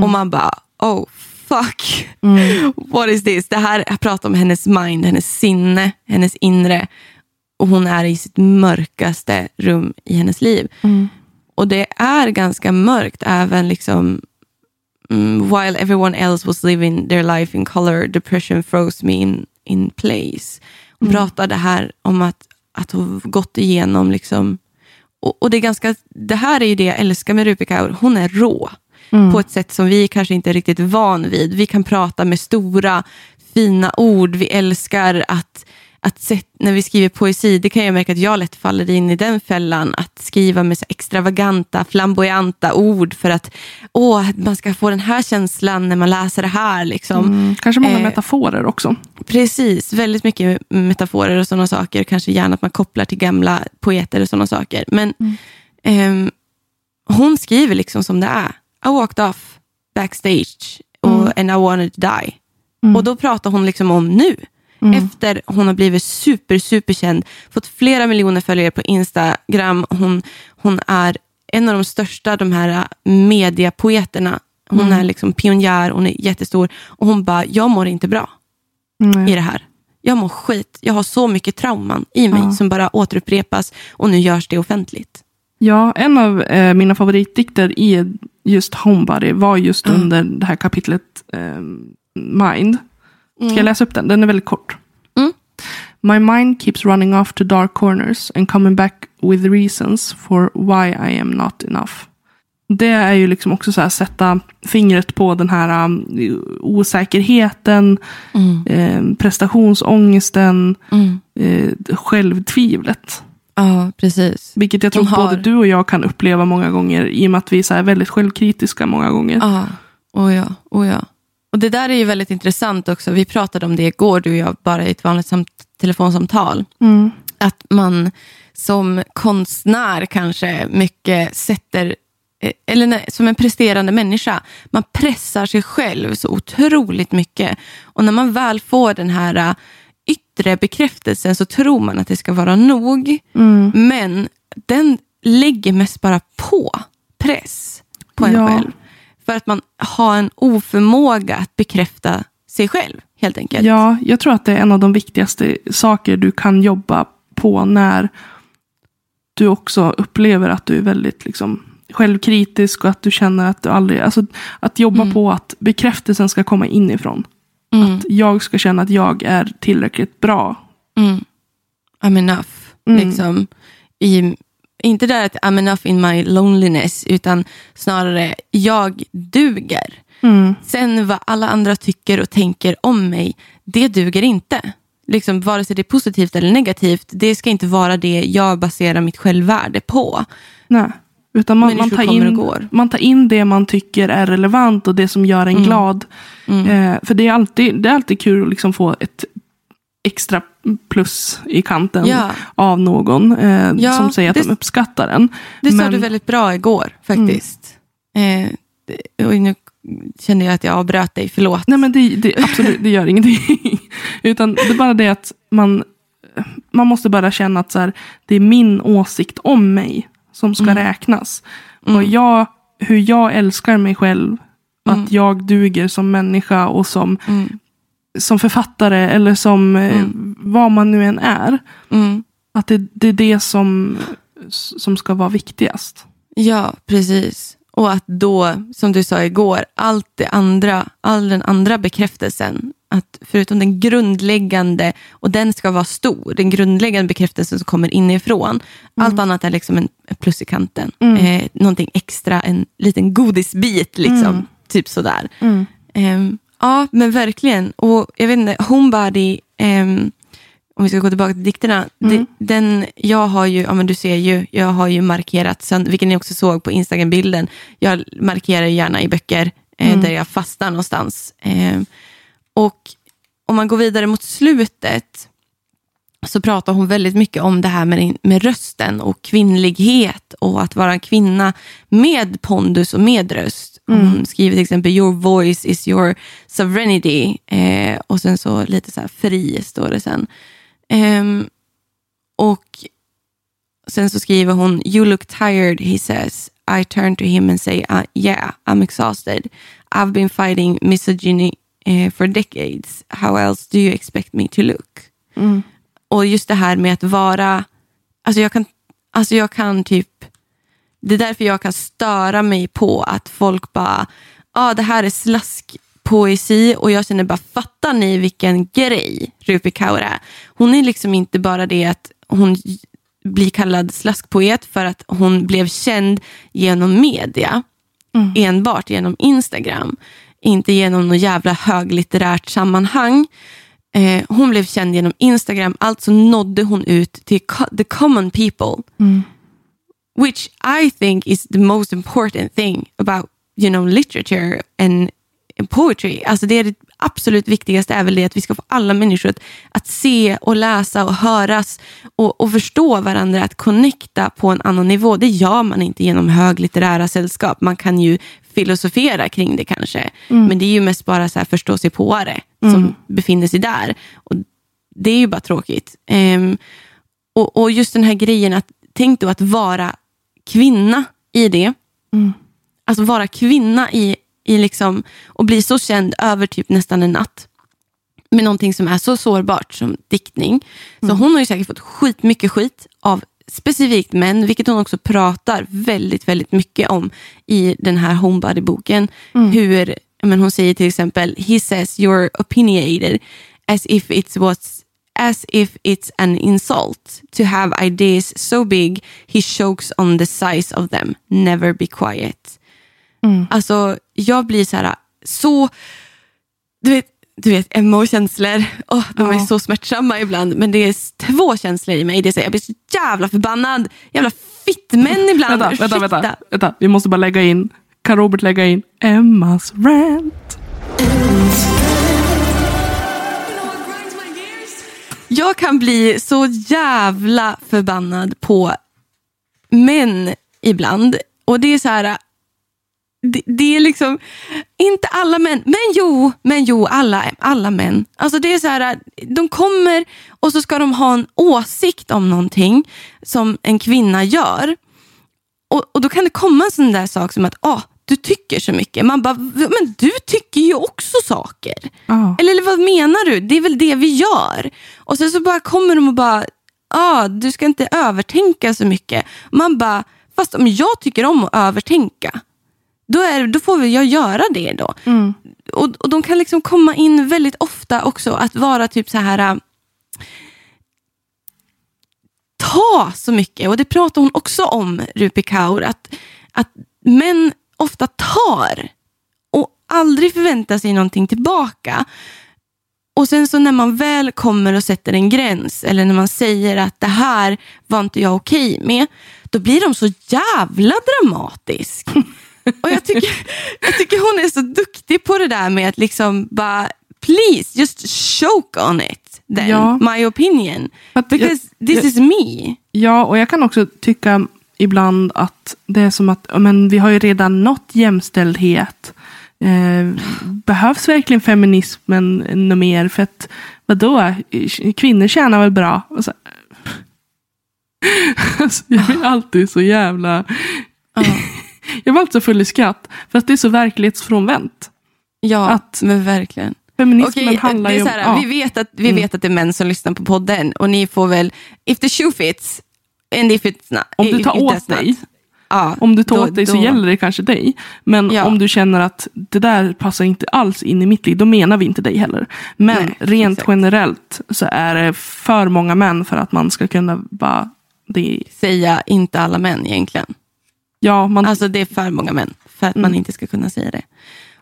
Och man bara, oh fuck. What is this? Det här jag pratar om hennes mind, hennes sinne, hennes inre. Och hon är i sitt mörkaste rum i hennes liv. Och det är ganska mörkt även liksom mm, while everyone else was living their life in color, depression froze me in, in place. Hon pratade här om att, att hon gått igenom liksom och, och det, är ganska, det här är ju det jag älskar med Rupi Kaur. Hon är rå på ett sätt som vi kanske inte är riktigt van vid. Vi kan prata med stora, fina ord. Vi älskar att, att sätt, när vi skriver poesi, det kan jag märka att jag lätt faller in i den fällan. Att skriva med så extravaganta, flamboyanta ord för att åh, man ska få den här känslan när man läser det här. Liksom. Mm, kanske många Eh, metaforer också. Precis, väldigt mycket metaforer och sådana saker. Kanske gärna att man kopplar till gamla poeter och sådana saker. Men ehm, hon skriver liksom som det är. I walked off backstage och, and I wanted to die. Och då pratar hon liksom om nu. Efter hon har blivit super, superkänd, fått flera miljoner följare på Instagram. Hon, hon är en av de största de här mediapoeterna. Hon är liksom pionjär, hon är jättestor. Och hon bara, jag mår inte bra Mm. i det här. Jag mår skit. Jag har så mycket trauman i mig Ja. som bara återupprepas och nu görs det offentligt. Ja, en av eh, mina favoritdikter i just Homebody var just under det här kapitlet eh, Mind. Ska jag läsa upp den? Den är väldigt kort. Mm. My mind keeps running off to dark corners and coming back with reasons for why I am not enough. Det är ju liksom också så här sätta fingret på den här um, osäkerheten, eh, prestationsångesten, eh, självtvivlet. Ja, precis. Vilket jag tror har- både du och jag kan uppleva många gånger i och med att vi är väldigt självkritiska många gånger. Ja, oh ja, oh ja. Och det där är ju väldigt intressant också. Vi pratade om det igår, du och jag, bara i ett vanligt samt telefonsamtal. Mm. Att man som konstnär kanske mycket sätter, eh, eller nej, som en presterande människa, man pressar sig själv så otroligt mycket. Och när man väl får den här eh, yttre bekräftelsen så tror man att det ska vara nog. Men den lägger mest bara på press på en Ja. själv. För att man har en oförmåga att bekräfta sig själv, helt enkelt. Ja, jag tror att det är en av de viktigaste saker du kan jobba på när du också upplever att du är väldigt liksom, självkritisk och att du känner att du aldrig... Alltså, att jobba Mm. på att bekräftelsen ska komma inifrån. Mm. Att jag ska känna att jag är tillräckligt bra. Mm. I'm enough. Mm. Liksom, i, inte där att I'm enough in my loneliness, utan snarare jag duger. Mm. Sen vad alla andra tycker och tänker om mig, det duger inte. Liksom, vare sig det är positivt eller negativt, det ska inte vara det jag baserar mitt självvärde på. Nej. Utan man, man, tar in, man tar in det man tycker är relevant och det som gör en glad. Eh, för det är, alltid, det är alltid kul att liksom få ett extra plus i kanten Ja. av någon eh, Ja, som säger att det- de uppskattar den. Det sa Men- du väldigt bra igår faktiskt. Eh, det- och nu kände jag att jag avbröt dig, förlåt. Nej men det, det, absolut, det gör ingenting. Utan det är bara det att man, man måste bara känna att så här, det är min åsikt om mig som ska räknas. Och jag, hur jag älskar mig själv, att jag duger som människa och som, Mm. Som författare eller som eh, vad man nu än är. Mm. Att det, det är det som, som ska vara viktigast. Ja, precis. Och att då, som du sa igår, allt det andra, all den andra bekräftelsen, att förutom den grundläggande, och den ska vara stor, den grundläggande bekräftelsen som kommer inifrån, allt annat är liksom en plus i kanten. Eh, någonting extra, en liten godisbit, liksom. typ sådär. Ehm, ja, men verkligen. Och jag vet inte, Homebody, ehm, om vi ska gå tillbaka till dikterna. det- den, jag har ju, ja men du ser ju, jag har ju markerat sönder, vilket ni också såg på Instagram-bilden. Jag markerar gärna i böcker eh, där jag fastnar någonstans. Ehm, och om man går vidare mot slutet så pratar hon väldigt mycket om det här med, med rösten och kvinnlighet och att vara en kvinna med pondus och med röst. Hon skriver till exempel “Your voice is your sovereignty” eh, och sen så lite så här fri står det sen. Ehm, och sen så skriver hon “You look tired” he says. I turn to him and say uh, “Yeah, I'm exhausted. I've been fighting misogyny eh, for decades. How else do you expect me to look?” Och just det här med att vara, alltså jag kan, alltså jag kan typ, det är därför jag kan störa mig på att folk bara, ja ah, det här är slaskpoesi och jag känner bara, fattar ni vilken grej Rupi Kaur är? Hon är liksom inte bara det att hon blir kallad slaskpoet för att hon blev känd genom media, enbart genom Instagram, inte genom något jävla höglitterärt sammanhang. Eh, hon blev känd genom Instagram, alltså nådde hon ut till the common people. Which I think is the most important thing about you know, literature and poetry. Alltså det är det absolut viktigaste är väl det att vi ska få alla människor att, att se och läsa och höras och, och förstå varandra, att connecta på en annan nivå. Det gör man inte genom höglitterära sällskap. Man kan ju filosofera kring det kanske, men det är ju mest bara så här förståsigpåare som befinner sig där. Och det är ju bara tråkigt. Ehm, och, och just den här grejen att tänk då att vara kvinna i det. Alltså vara kvinna i, i liksom, och bli så känd över typ nästan en natt. Med någonting som är så sårbart som diktning. Så hon har ju säkert fått skitmycket skit av specifikt män, vilket hon också pratar väldigt, väldigt mycket om i den här Homebody-boken. Hur, men hon säger till exempel, he says you're opinionated as if it was as if it's an insult to have ideas so big he chokes on the size of them. Never be quiet. Alltså, jag blir så här, så... Du vet, du vet Emma och känslor, oh, de är Ja. så smärtsamma ibland. Men det är två känslor i mig. Det är så jag blir så jävla förbannad. Jävla fittmän ibland. Vänta, vänta, vänta, vänta. Vi måste bara lägga in, kan Robert lägga in Emmas rant? Jag kan bli så jävla förbannad på män ibland. Och det är så här... Det, det är liksom, inte alla män, men jo, men jo, alla, alla män. Alltså det är så här, de kommer och så ska de ha en åsikt om någonting som en kvinna gör. Och, och då kan det komma en sån där sak som att, ah, du tycker så mycket. Man bara, men du tycker ju också saker. Ja. Eller, eller vad menar du? Det är väl det vi gör. Och sen så bara kommer de och bara, ah, du ska inte övertänka så mycket. Man bara, fast om jag tycker om att övertänka, då, är, då får jag göra det då. Mm. Och, och de kan liksom komma in väldigt ofta också att vara typ så här äh, ta så mycket. Och det pratar hon också om, Rupi Kaur, att, att män ofta tar och aldrig förväntar sig någonting tillbaka. Och sen så när man väl kommer och sätter en gräns eller när man säger att det här var inte jag okej med, då blir de så jävla dramatisk. Och jag tycker, jag tycker hon är så duktig på det där med att liksom bara, please just choke on it then, Ja. my opinion. Att jag- Because this jag- is me. Ja, och jag kan också tycka ibland att det är som att men vi har ju redan nått jämställdhet. Eh, behövs verkligen feminismen något mer? För att vadå, kvinnor tjänar väl bra? Så, alltså, jag blir alltid så jävla... jag var alltid så full i skratt. För att det är så verklighetsfrånvänt. Ja, Att- men verkligen. Feminismen Okej, handlar ju om... här, ja. Mm. Vi, vet att, vi vet att det är män som lyssnar på podden och ni får väl, if the shoe fits, and if it's not. Om du tar åt dig. Ja, Om du tar då- åt dig så då- gäller det kanske dig. Men Ja. om du känner att det där passar inte alls in i mitt liv, då menar vi inte dig heller. Men Nej, rent exakt. generellt så är det för många män för att man ska kunna bara... Det, Säga inte alla män egentligen. ja, man, Alltså det är för många män för att Mm. man inte ska kunna säga det.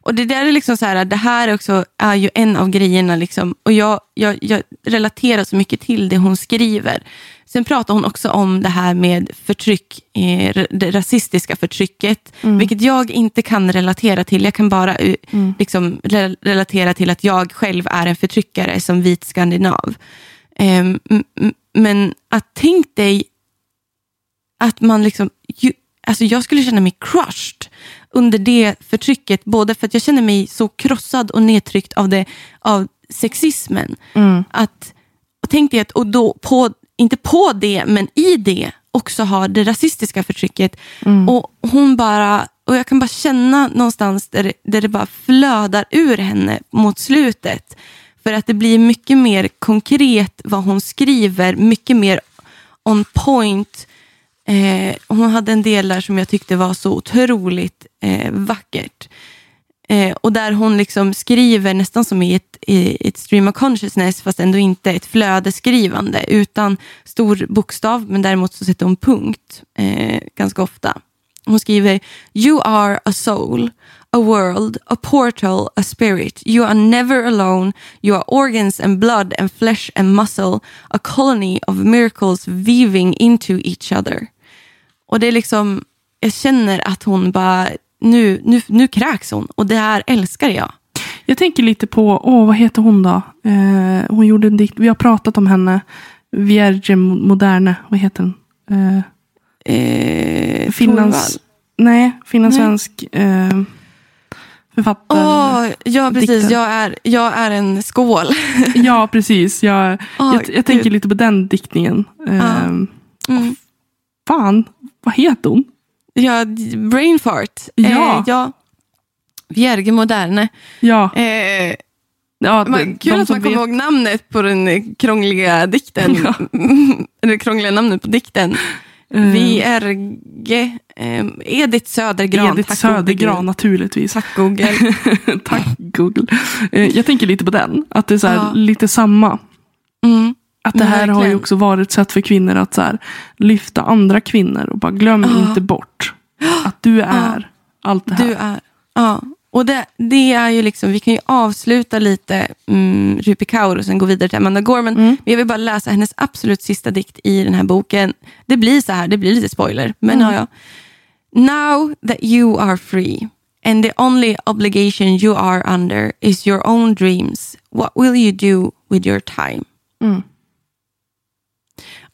Och det där är liksom så här, det här också är ju en av grejerna liksom, och jag, jag, jag relaterar så mycket till det hon skriver. Sen pratar hon också om det här med förtryck, eh, det rasistiska förtrycket, Mm. vilket jag inte kan relatera till. Jag kan bara eh, liksom, re- relatera till att jag själv är en förtryckare som vit skandinav. Ehm, men att tänk dig att man liksom, ju, alltså jag skulle känna mig crushed under det förtrycket, både för att jag känner mig så krossad och nedtryckt av, det, av sexismen. mm, Att, och tänk dig att, och då på, inte på det, men i det också ha det rasistiska förtrycket. mm. Och hon bara, och jag kan bara känna någonstans där där det bara flödar ur henne mot slutet. För att det blir mycket mer konkret vad hon skriver, mycket mer on point. Eh, hon hade en del där som jag tyckte var så otroligt eh, vackert. Eh, och där hon liksom skriver nästan som i ett, i ett stream of consciousness fast ändå inte ett flödeskrivande utan stor bokstav men däremot så sätter hon punkt eh, ganska ofta. Hon skriver You are a soul, a world, a portal, a spirit. You are never alone. You are organs and blood and flesh and muscle. A colony of miracles weaving into each other. Och det är liksom, jag känner att hon bara, nu, nu, nu kräks hon och det här älskar jag. Jag tänker lite på, åh vad heter hon då? Eh, hon gjorde en dikt, vi har pratat om henne. Vierge Moderne, vad heter den? Eh, Eh, Finlands, nej, finlandssvensk eh, författare. Åh, ja precis, Dikten. jag är, jag är en skål. Ja, precis. Jag, Åh, jag, jag tänker lite på den diktningen. Eh, Mm. Fan, vad heter hon? Ja, brain fart. Ja. Eh, ja. Vierge Moderne. Ja, Eh, ja man, de- kul att man kommer ihåg namnet på den eh, krångliga dikten. Ja. Eller krångliga namnet på dikten. Eh, Vierge eh, Edith Södergran. Edith tack Södergran Gud. naturligtvis. Tack Google. Tack Google. Eh, jag tänker lite på den. Att det är här, Ja. lite samma. Mm. Att det här har ju också varit ett sätt för kvinnor att så här, lyfta andra kvinnor och bara glöm Ja. inte bort att du är allt det här. Du är, ja. Och det, det är ju liksom, vi kan ju avsluta lite mm, Rupi Kaur och sen gå vidare till Amanda Gorman. Mm. Men jag vill bara läsa hennes absolut sista dikt i den här boken. Det blir så här, det blir lite spoiler. Men Mm. ja, ja. Now that you are free and the only obligation you are under is your own dreams, what will you do with your time? Mm.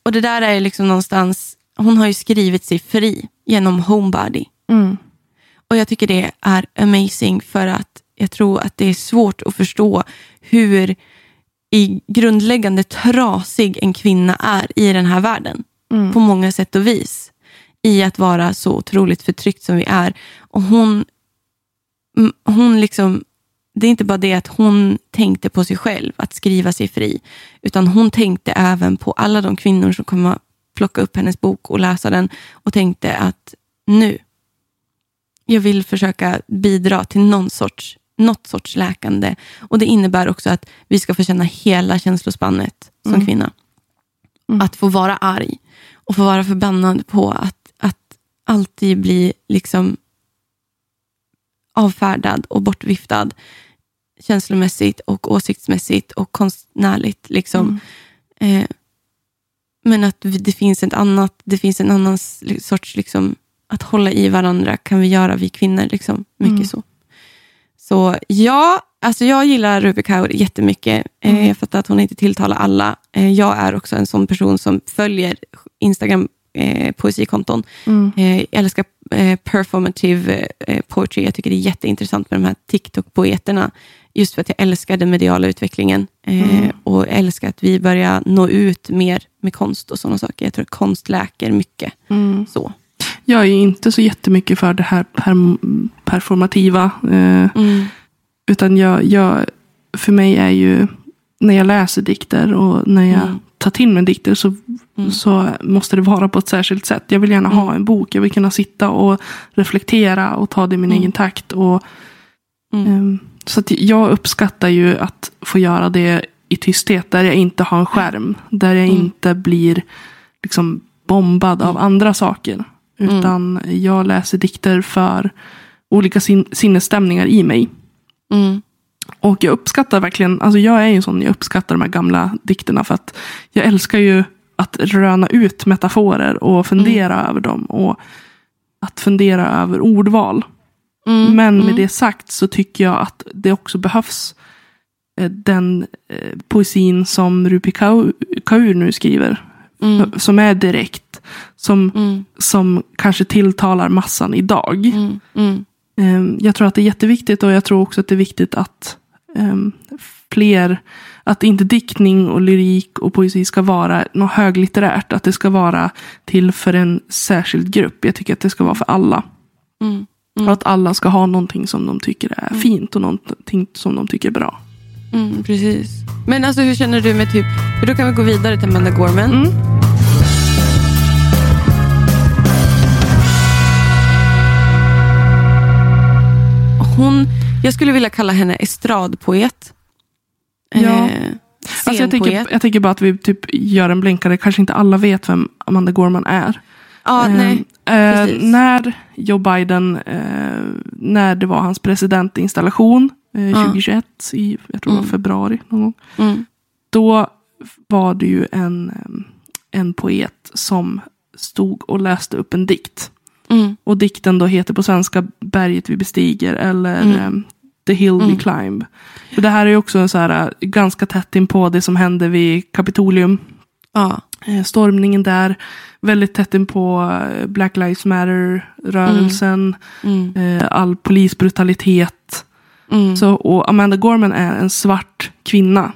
Och det där är liksom någonstans, hon har ju skrivit sig fri genom Homebody. Mm. Och jag tycker det är amazing för att jag tror att det är svårt att förstå hur i grundläggande trasig en kvinna är i den här världen. Mm. På många sätt och vis. I att vara så otroligt förtryckt som vi är. Och hon, hon liksom det är inte bara det att hon tänkte på sig själv, att skriva sig fri, utan hon tänkte även på alla de kvinnor som kommer plocka upp hennes bok och läsa den och tänkte att nu, jag vill försöka bidra till någon sorts, något sorts läkande. Och Det innebär också att vi ska få känna hela känslospannet som Mm. kvinna. Mm. Att få vara arg och få vara förbannad på att, att alltid bli liksom avfärdad och bortviftad känslomässigt och åsiktsmässigt och konstnärligt. Liksom. Mm. Eh, men att det finns, ett annat, det finns en annan sorts, liksom, att hålla i varandra kan vi göra vi kvinnor. Liksom. Mycket Mm. så. Så ja, alltså jag gillar Ruby Kaur jättemycket. Eh, Mm. jag fattar att hon inte tilltalar alla. Eh, jag är också en sån person som följer Instagram eh, poesikonton. Mm. Eh, jag älskar eh, performative eh, poetry. Jag tycker det är jätteintressant med de här TikTok-poeterna. Just för att jag älskar den mediala utvecklingen. Mm. Och älskar att vi börjar nå ut mer med konst och sådana saker. Jag tror att konst läker mycket. Mm. Så. Jag är inte så jättemycket för det här per, performativa. Mm. utan jag, jag, för mig är ju, när jag läser dikter och när jag Mm. tar till mig dikter så, Mm. så måste det vara på ett särskilt sätt. Jag vill gärna ha Mm. en bok. Jag vill kunna sitta och reflektera och ta det i min Mm. egen takt. Och, Mm. ehm, så att jag uppskattar ju att få göra det i tysthet. Där jag inte har en skärm. Där jag Mm. inte blir liksom bombad av andra saker. Mm. Utan jag läser dikter för olika sin sinnesstämningar i mig. Mm. Och jag uppskattar verkligen, alltså jag är ju sån, jag uppskattar de här gamla dikterna för att jag älskar ju att röna ut metaforer och fundera Mm. över dem. Och att fundera över ordval. Mm. Men med Mm. det sagt så tycker jag att det också behövs eh, den eh, poesin som Rupi Kaur, nu skriver. Mm. Som är direkt. Som, Mm. som kanske tilltalar massan idag. Mm. Mm. Ehm, Jag tror att det är jätteviktigt och jag tror också att det är viktigt att ehm, fler, att inte diktning och lyrik och poesi ska vara något höglitterärt. Att det ska vara till för en särskild grupp. Jag tycker att det ska vara för alla. Mm. Och att alla ska ha någonting som de tycker är fint och någonting som de tycker är bra. Mm, precis. Men alltså hur känner du med typ, för då kan vi gå vidare till Amanda Gorman. Hon, jag skulle vilja kalla henne estradpoet. Ja. Eh, Alltså jag, tänker, jag tänker bara att vi typ gör en blänkare. Kanske inte alla vet vem Amanda Gorman är. Ja, Eh, nej. eh, när Joe Biden, eh, när det var hans presidentinstallation eh, Ja. 2021, i jag tror det var Mm. februari någon gång. Mm. Då var det ju en, eh, en poet som stod och läste upp en dikt. Mm. Och dikten då heter på svenska Berget vi bestiger eller Mm. eh, The hill we Mm. climb. För det här är också en så här, eh, ganska tätt in på det som hände vid Kapitolium. Ja. Eh, Stormningen där, väldigt tätt in på eh, Black Lives Matter-rörelsen, Mm. eh, all polisbrutalitet. Mm. Så, och Amanda Gorman är en svart kvinna.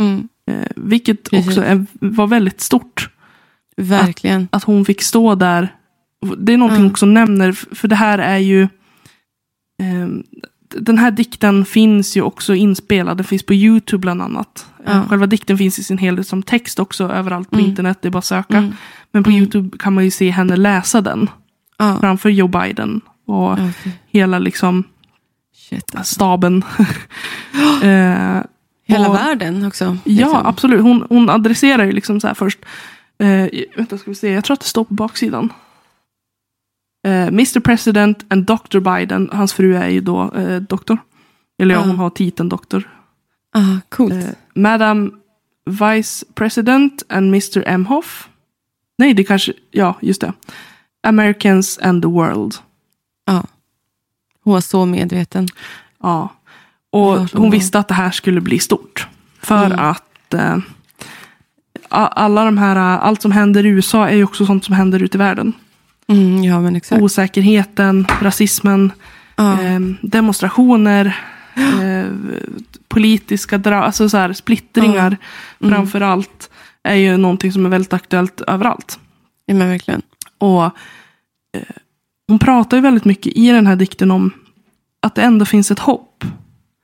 Mm. Eh, vilket Precis. också är, var väldigt stort. Verkligen. Att hon fick stå där. Det är någonting Mm. också nämner, för det här är ju... ehm, den här dikten finns ju också inspelad, den finns på YouTube bland annat. Eh, Ja. Själva dikten finns i sin helhet som text också överallt på Mm. internet, det är bara att söka. Mm. Men på Mm. YouTube kan man ju se henne läsa den Ja. framför Joe Biden och Ja, fy- hela liksom Shit, alltså. staben. eh, Hela och- världen också. Ja, liksom. absolut. Hon, hon adresserar ju liksom så här först. Eh, vänta, ska vi se. Jag tror att det står på baksidan. Eh, Mr President and Dr Biden. Hans fru är ju då eh, doktor. Eller ja, hon har titeln doktor. Ah, coolt. Eh, Madam Vice President and Mr Emhoff. Nej, det kanske, ja, just det. Americans and the World. ja. Hon var så medveten. Ja. Och hon visste att det här skulle bli stort. För Mm. att eh, alla de här, allt som händer i USA är ju också sånt som händer ute i världen. Mm, ja, men exakt. Osäkerheten, rasismen, Ja. eh, demonstrationer, eh, politiska dra- alltså så här, splittringar Mm. framför allt. Är ju någonting som är väldigt aktuellt överallt. ja, men verkligen. Och eh, Hon pratar ju väldigt mycket i den här dikten om att det ändå finns ett hopp.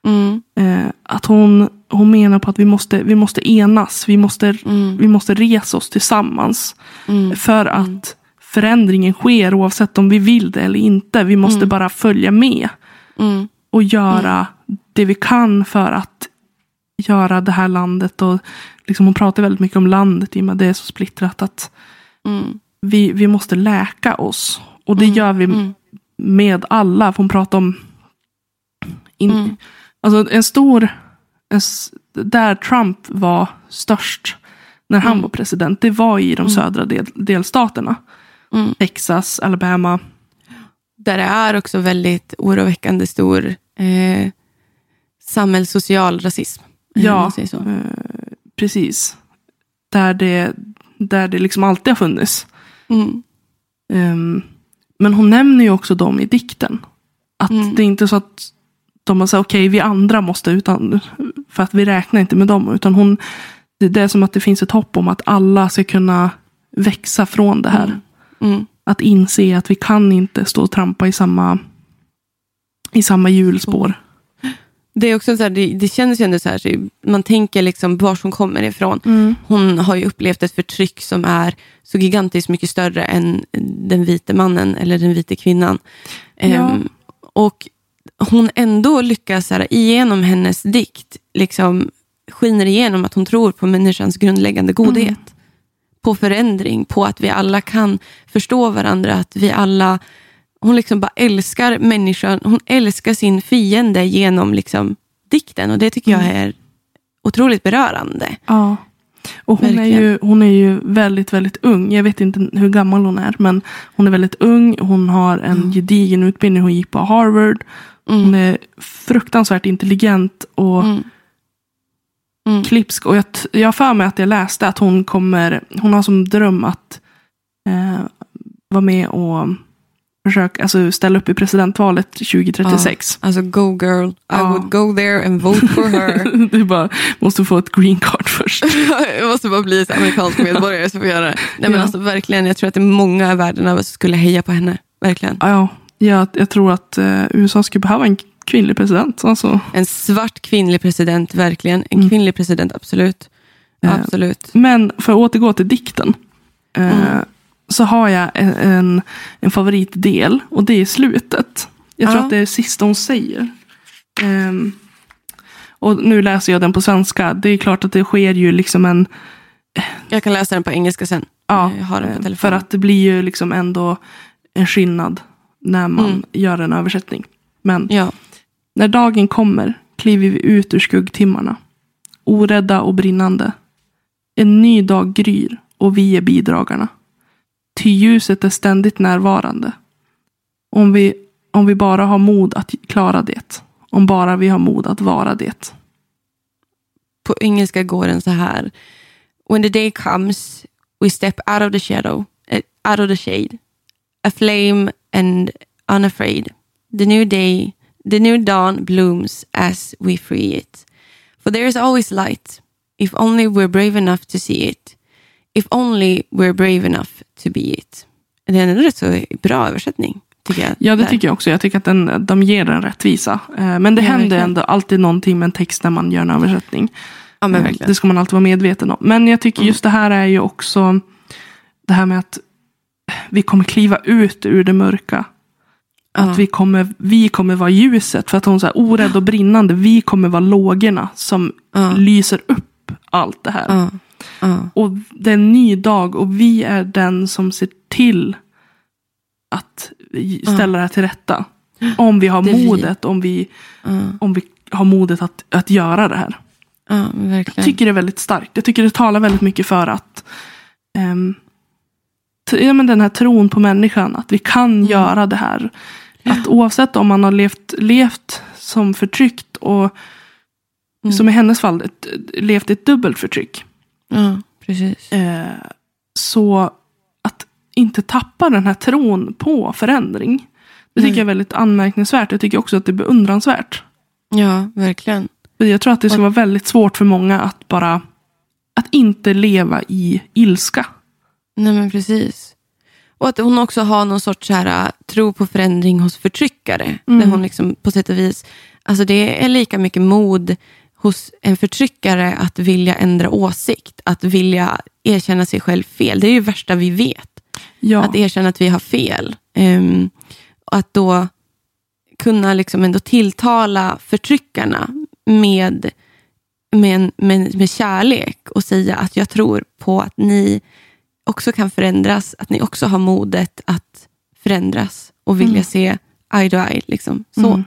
Mm. Eh, att hon, hon menar på att vi måste, vi måste enas. Vi måste, Mm. vi måste resa oss tillsammans. Mm. För att förändringen sker oavsett om vi vill det eller inte. Vi måste bara följa med. Mm. Och göra det vi kan för att göra det här landet. Och liksom hon pratar väldigt mycket om landet i och med att det är så splittrat. Att Mm. vi, vi måste läka oss. Och det gör vi Mm. med alla. För hon pratar om in, Mm. alltså en stor, en, där Trump var störst när han Mm. var president, det var i de södra del, delstaterna. Mm. Texas, Alabama. Där det är också väldigt oroväckande stor eh, samhällssocial rasism. Ja, eh, precis. Där det, där det liksom alltid har funnits. Mm. Ehm, men hon nämner ju också dem i dikten. Att Mm. det är inte så att de har sagt okej vi andra måste utan för att vi räknar inte med dem. Utan hon, det det är som att det finns ett hopp om att alla ska kunna växa från det här. Mm. Att inse att vi kan inte stå och trampa i samma, i samma hjulspår. Det, är också så här, det, det känns ju ändå så här, så man tänker liksom var hon kommer ifrån. Mm. Hon har ju upplevt ett förtryck som är så gigantiskt mycket större än den vite mannen eller den vita kvinnan. Ja. Ehm, och hon ändå lyckas, så här, igenom hennes dikt, liksom skiner igenom att hon tror på människans grundläggande godhet. På förändring, på att vi alla kan förstå varandra, att vi alla... Hon liksom bara älskar människan, hon älskar sin fiende genom liksom dikten och det tycker jag är otroligt berörande. Ja. Och hon är, ju, hon är ju väldigt, väldigt ung. Jag vet inte hur gammal hon är. Men hon är väldigt ung. Hon har en gedigen utbildning. Hon gick på Harvard. Hon är fruktansvärt intelligent och Mm. Mm. klipsk. Och jag, har för mig att jag läste att hon kommer, hon har som dröm att eh, vara med och försöka, alltså ställa upp i presidentvalet 2036. Alltså go girl, I Ja. would go there and vote for her. du bara måste få ett green card först. jag måste bara bli amerikansk medborgare så får jag göra det. Nej, men Ja. alltså, verkligen, jag tror att det är många i världen över som skulle heja på henne. Verkligen. Ja, jag, jag tror att eh, USA skulle behöva en kvinnlig president. Alltså. En svart kvinnlig president, verkligen. En kvinnlig president, absolut. Eh, Absolut. Men för att återgå till dikten. Eh, Så har jag en, en, en favoritdel och det är slutet. Jag tror att det är det sista hon säger. Ehm, och nu läser jag den på svenska. Det är klart att det sker ju liksom en... Jag kan läsa den på engelska sen. Ja, Jag har den på eh, telefon. för att det blir ju liksom ändå en skillnad när man Mm. gör en översättning. Men Ja. När dagen kommer kliver vi ut ur skuggtimmarna. Orädda och brinnande. En ny dag gryr och vi är bidragarna. Ty ljuset är ständigt närvarande. Om vi, om vi bara har mod att klara det. Om bara vi har mod att vara det. På engelska går den så här. When the day comes we step out of the shadow, eh, out of the shade. A flame and unafraid. The new day, the new dawn blooms as we free it. For there is always light, if only we're brave enough to see it. If only we're brave enough to be it. Det är en rätt så bra översättning, tycker jag. Ja, det där. tycker jag också. Jag tycker att den, de ger den rättvisa. Eh, Men det Ja, händer verkligen. ändå alltid någonting med en text när man gör en översättning. Ja, men Eh, verkligen. Det ska man alltid vara medveten om. Men jag tycker just det här är ju också det här med att vi kommer kliva ut ur det mörka. Ja. Att vi kommer, vi kommer vara ljuset. För att hon säger orädd och brinnande. Vi kommer vara lågorna som Ja. lyser upp allt det här. Ja. Och det är en ny dag och vi är den som ser till att ställa det här till rätta. Om vi har Det är vi. modet, om vi, om vi har modet att, att göra det här. Jag tycker det är väldigt starkt. Jag tycker det talar väldigt mycket för att t- ja, men den här tron på människan, att vi kan Mm. göra det här. Att oavsett om man har levt, levt som förtryckt och Mm. som i hennes fall ett, levt ett dubbelt förtryck. Ja, precis. Eh, så att inte tappa den här tron på förändring. Det tycker Mm. jag är väldigt anmärkningsvärt. Jag tycker också att det är beundransvärt. Ja, verkligen. För Jag tror att det Och- vara väldigt svårt för många att bara att inte leva i ilska. Nej, men precis. Och att hon också har någon sorts så här, äh, tro på förändring hos förtryckare. Mm. Där hon liksom på sätt och vis Alltså det är lika mycket mod hos en förtryckare att vilja ändra åsikt, att vilja erkänna sig själv fel. Det är ju det värsta vi vet. Ja. Att erkänna att vi har fel. Um, och att då kunna liksom ändå tilltala förtryckarna med, med, med, med kärlek och säga att jag tror på att ni också kan förändras, att ni också har modet att förändras och vilja Mm. se eye to eye. Liksom. Så. Mm.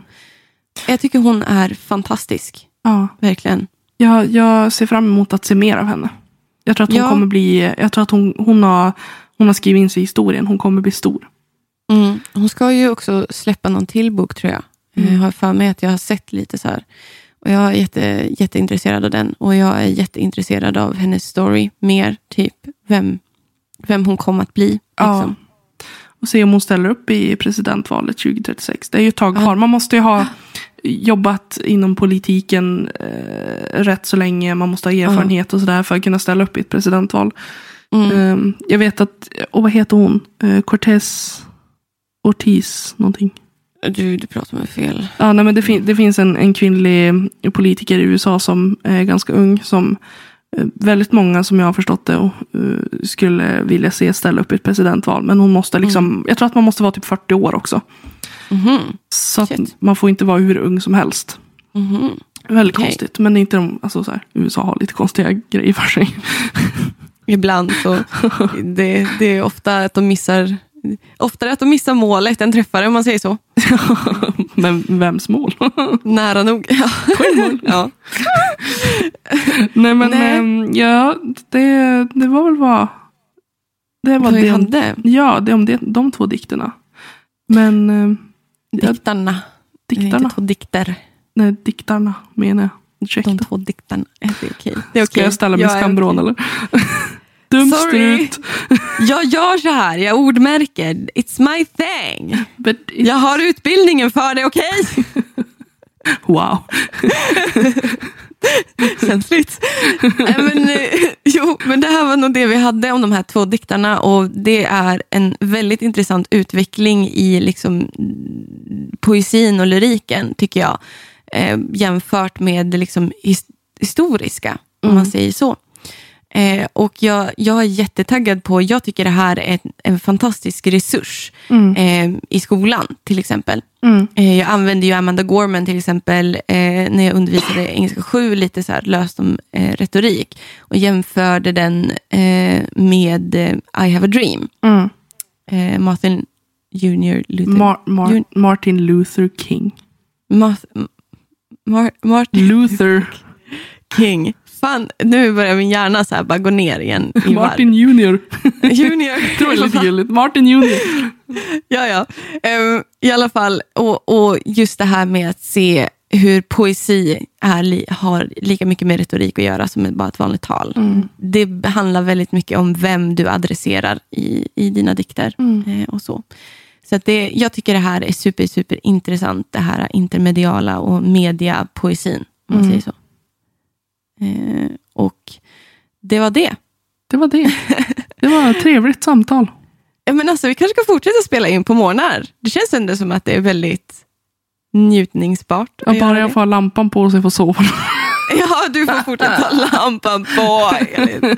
Jag tycker hon är fantastisk, ja. verkligen. Jag, jag ser fram emot att se mer av henne. Jag tror att hon Ja. kommer bli, jag tror att hon, hon, har, hon har skrivit in sig i historien. Hon kommer bli stor. Mm. Hon ska ju också släppa någon till bok tror jag. Mm. Jag har för mig att jag har sett lite så här. Och jag är jätte, jätteintresserad av den. Och jag är jätteintresserad av hennes story mer. Typ vem, vem hon kommer att bli. Ja. Liksom. Och se om hon ställer upp i presidentvalet 2036. Det är ju ett tag Ja. kvar. Man måste ju ha jobbat inom politiken eh, rätt så länge. Man måste ha erfarenhet och sådär för att kunna ställa upp i ett presidentval. Mm. Eh, jag vet att, och vad heter hon? Eh, Cortez Ortiz någonting. Du, du pratar med fel. Ja, nej, men det, fin- det finns en, en kvinnlig politiker i USA som är ganska ung. Som väldigt många som jag har förstått det och, eh, skulle vilja se ställa upp i ett presidentval. Men hon måste liksom, jag tror att man måste vara typ 40 år också. Mhm. Så att Shit. man får inte vara hur ung som helst. Mhm. Väldigt Okej. konstigt. Men det är inte de, alltså så här, USA har lite konstiga grejer för sig. Ibland så det, det är ofta att de missar Oftare att de missar målet än träffar om man säger så. Men vems mål? Nära nog. Ja. ja. nej men Nej. ehm, ja, det, det var väl vad. Det var Vad det om, hade. ja, det om det, de två dikterna. Men ehm, Ja, Diktarna. diktarna, Inte två dikter. nej diktarna menar jag. Ursäkta. De två diktarna. Det är okej. Det är Ska okej. jag ställa mig i skambron eller? Dumt Sorry. strut. Jag gör så här, jag ordmärker. It's my thing. But it, Jag har utbildningen för det, okej? Wow. Känsligt. Nej, men, eh, jo, men det här var nog det vi hade om de här två diktarna och det är en väldigt intressant utveckling i liksom, poesin och lyriken, tycker jag. Eh, jämfört med det liksom, his historiska, om Mm. man säger så. Eh, och jag, jag är jättetaggad på, jag tycker det här är en, en fantastisk resurs Mm. eh, i skolan till exempel. Mm. Eh, Jag använde ju Amanda Gorman till exempel eh, när jag undervisade engelska 7 lite så här löst om eh, retorik och jämförde den eh, med I have a dream. Mm. Martin Junior Luther. Mar- Mar- Jun- Martin Luther King. Mar- Martin Luther. King. Fan, nu börjar min hjärna så här bara gå ner igen. i Martin Junior. Junior. Det var lite gulligt. Martin Junior. ja, ja. Ehm, I alla fall, och, och just det här med att se hur poesi är, har lika mycket med retorik att göra som bara ett vanligt tal. Mm. Det handlar väldigt mycket om vem du adresserar i, i dina dikter. Mm. eh, och så. Så det, jag tycker det här är super, super intressant, det här intermediala och mediapoesin, om man Mm. säger så. Eh, och det var det. Det var det. Det var ett trevligt samtal. Ja, men alltså, vi kanske ska fortsätta spela in på morgnar. Det känns ändå som att det är väldigt njutningsbart. Jag bara jag får ha lampan på så jag får sova. Ja, du får fortsätta ha lampan på. Elin.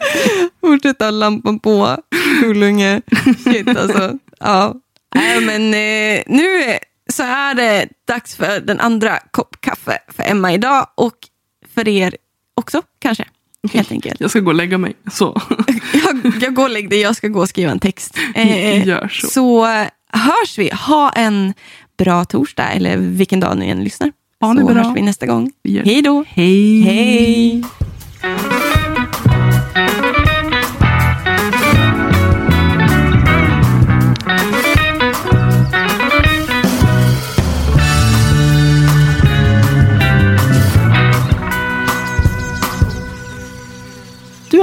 fortsätta lampan på. Kulunge. Shit alltså. Ja. Nej, men eh, nu så är det dags för den andra kopp kaffe för Emma idag och för er också kanske. Helt enkelt. Jag ska gå och lägga mig. Så. Jag, jag går och lägger dig, jag ska gå och skriva en text. Eh, Gör så. Så eh, hörs vi. Ha en bra torsdag eller vilken dag ni än lyssnar. Ha så bra. hörs vi nästa gång. Hej då. Hej. Hej.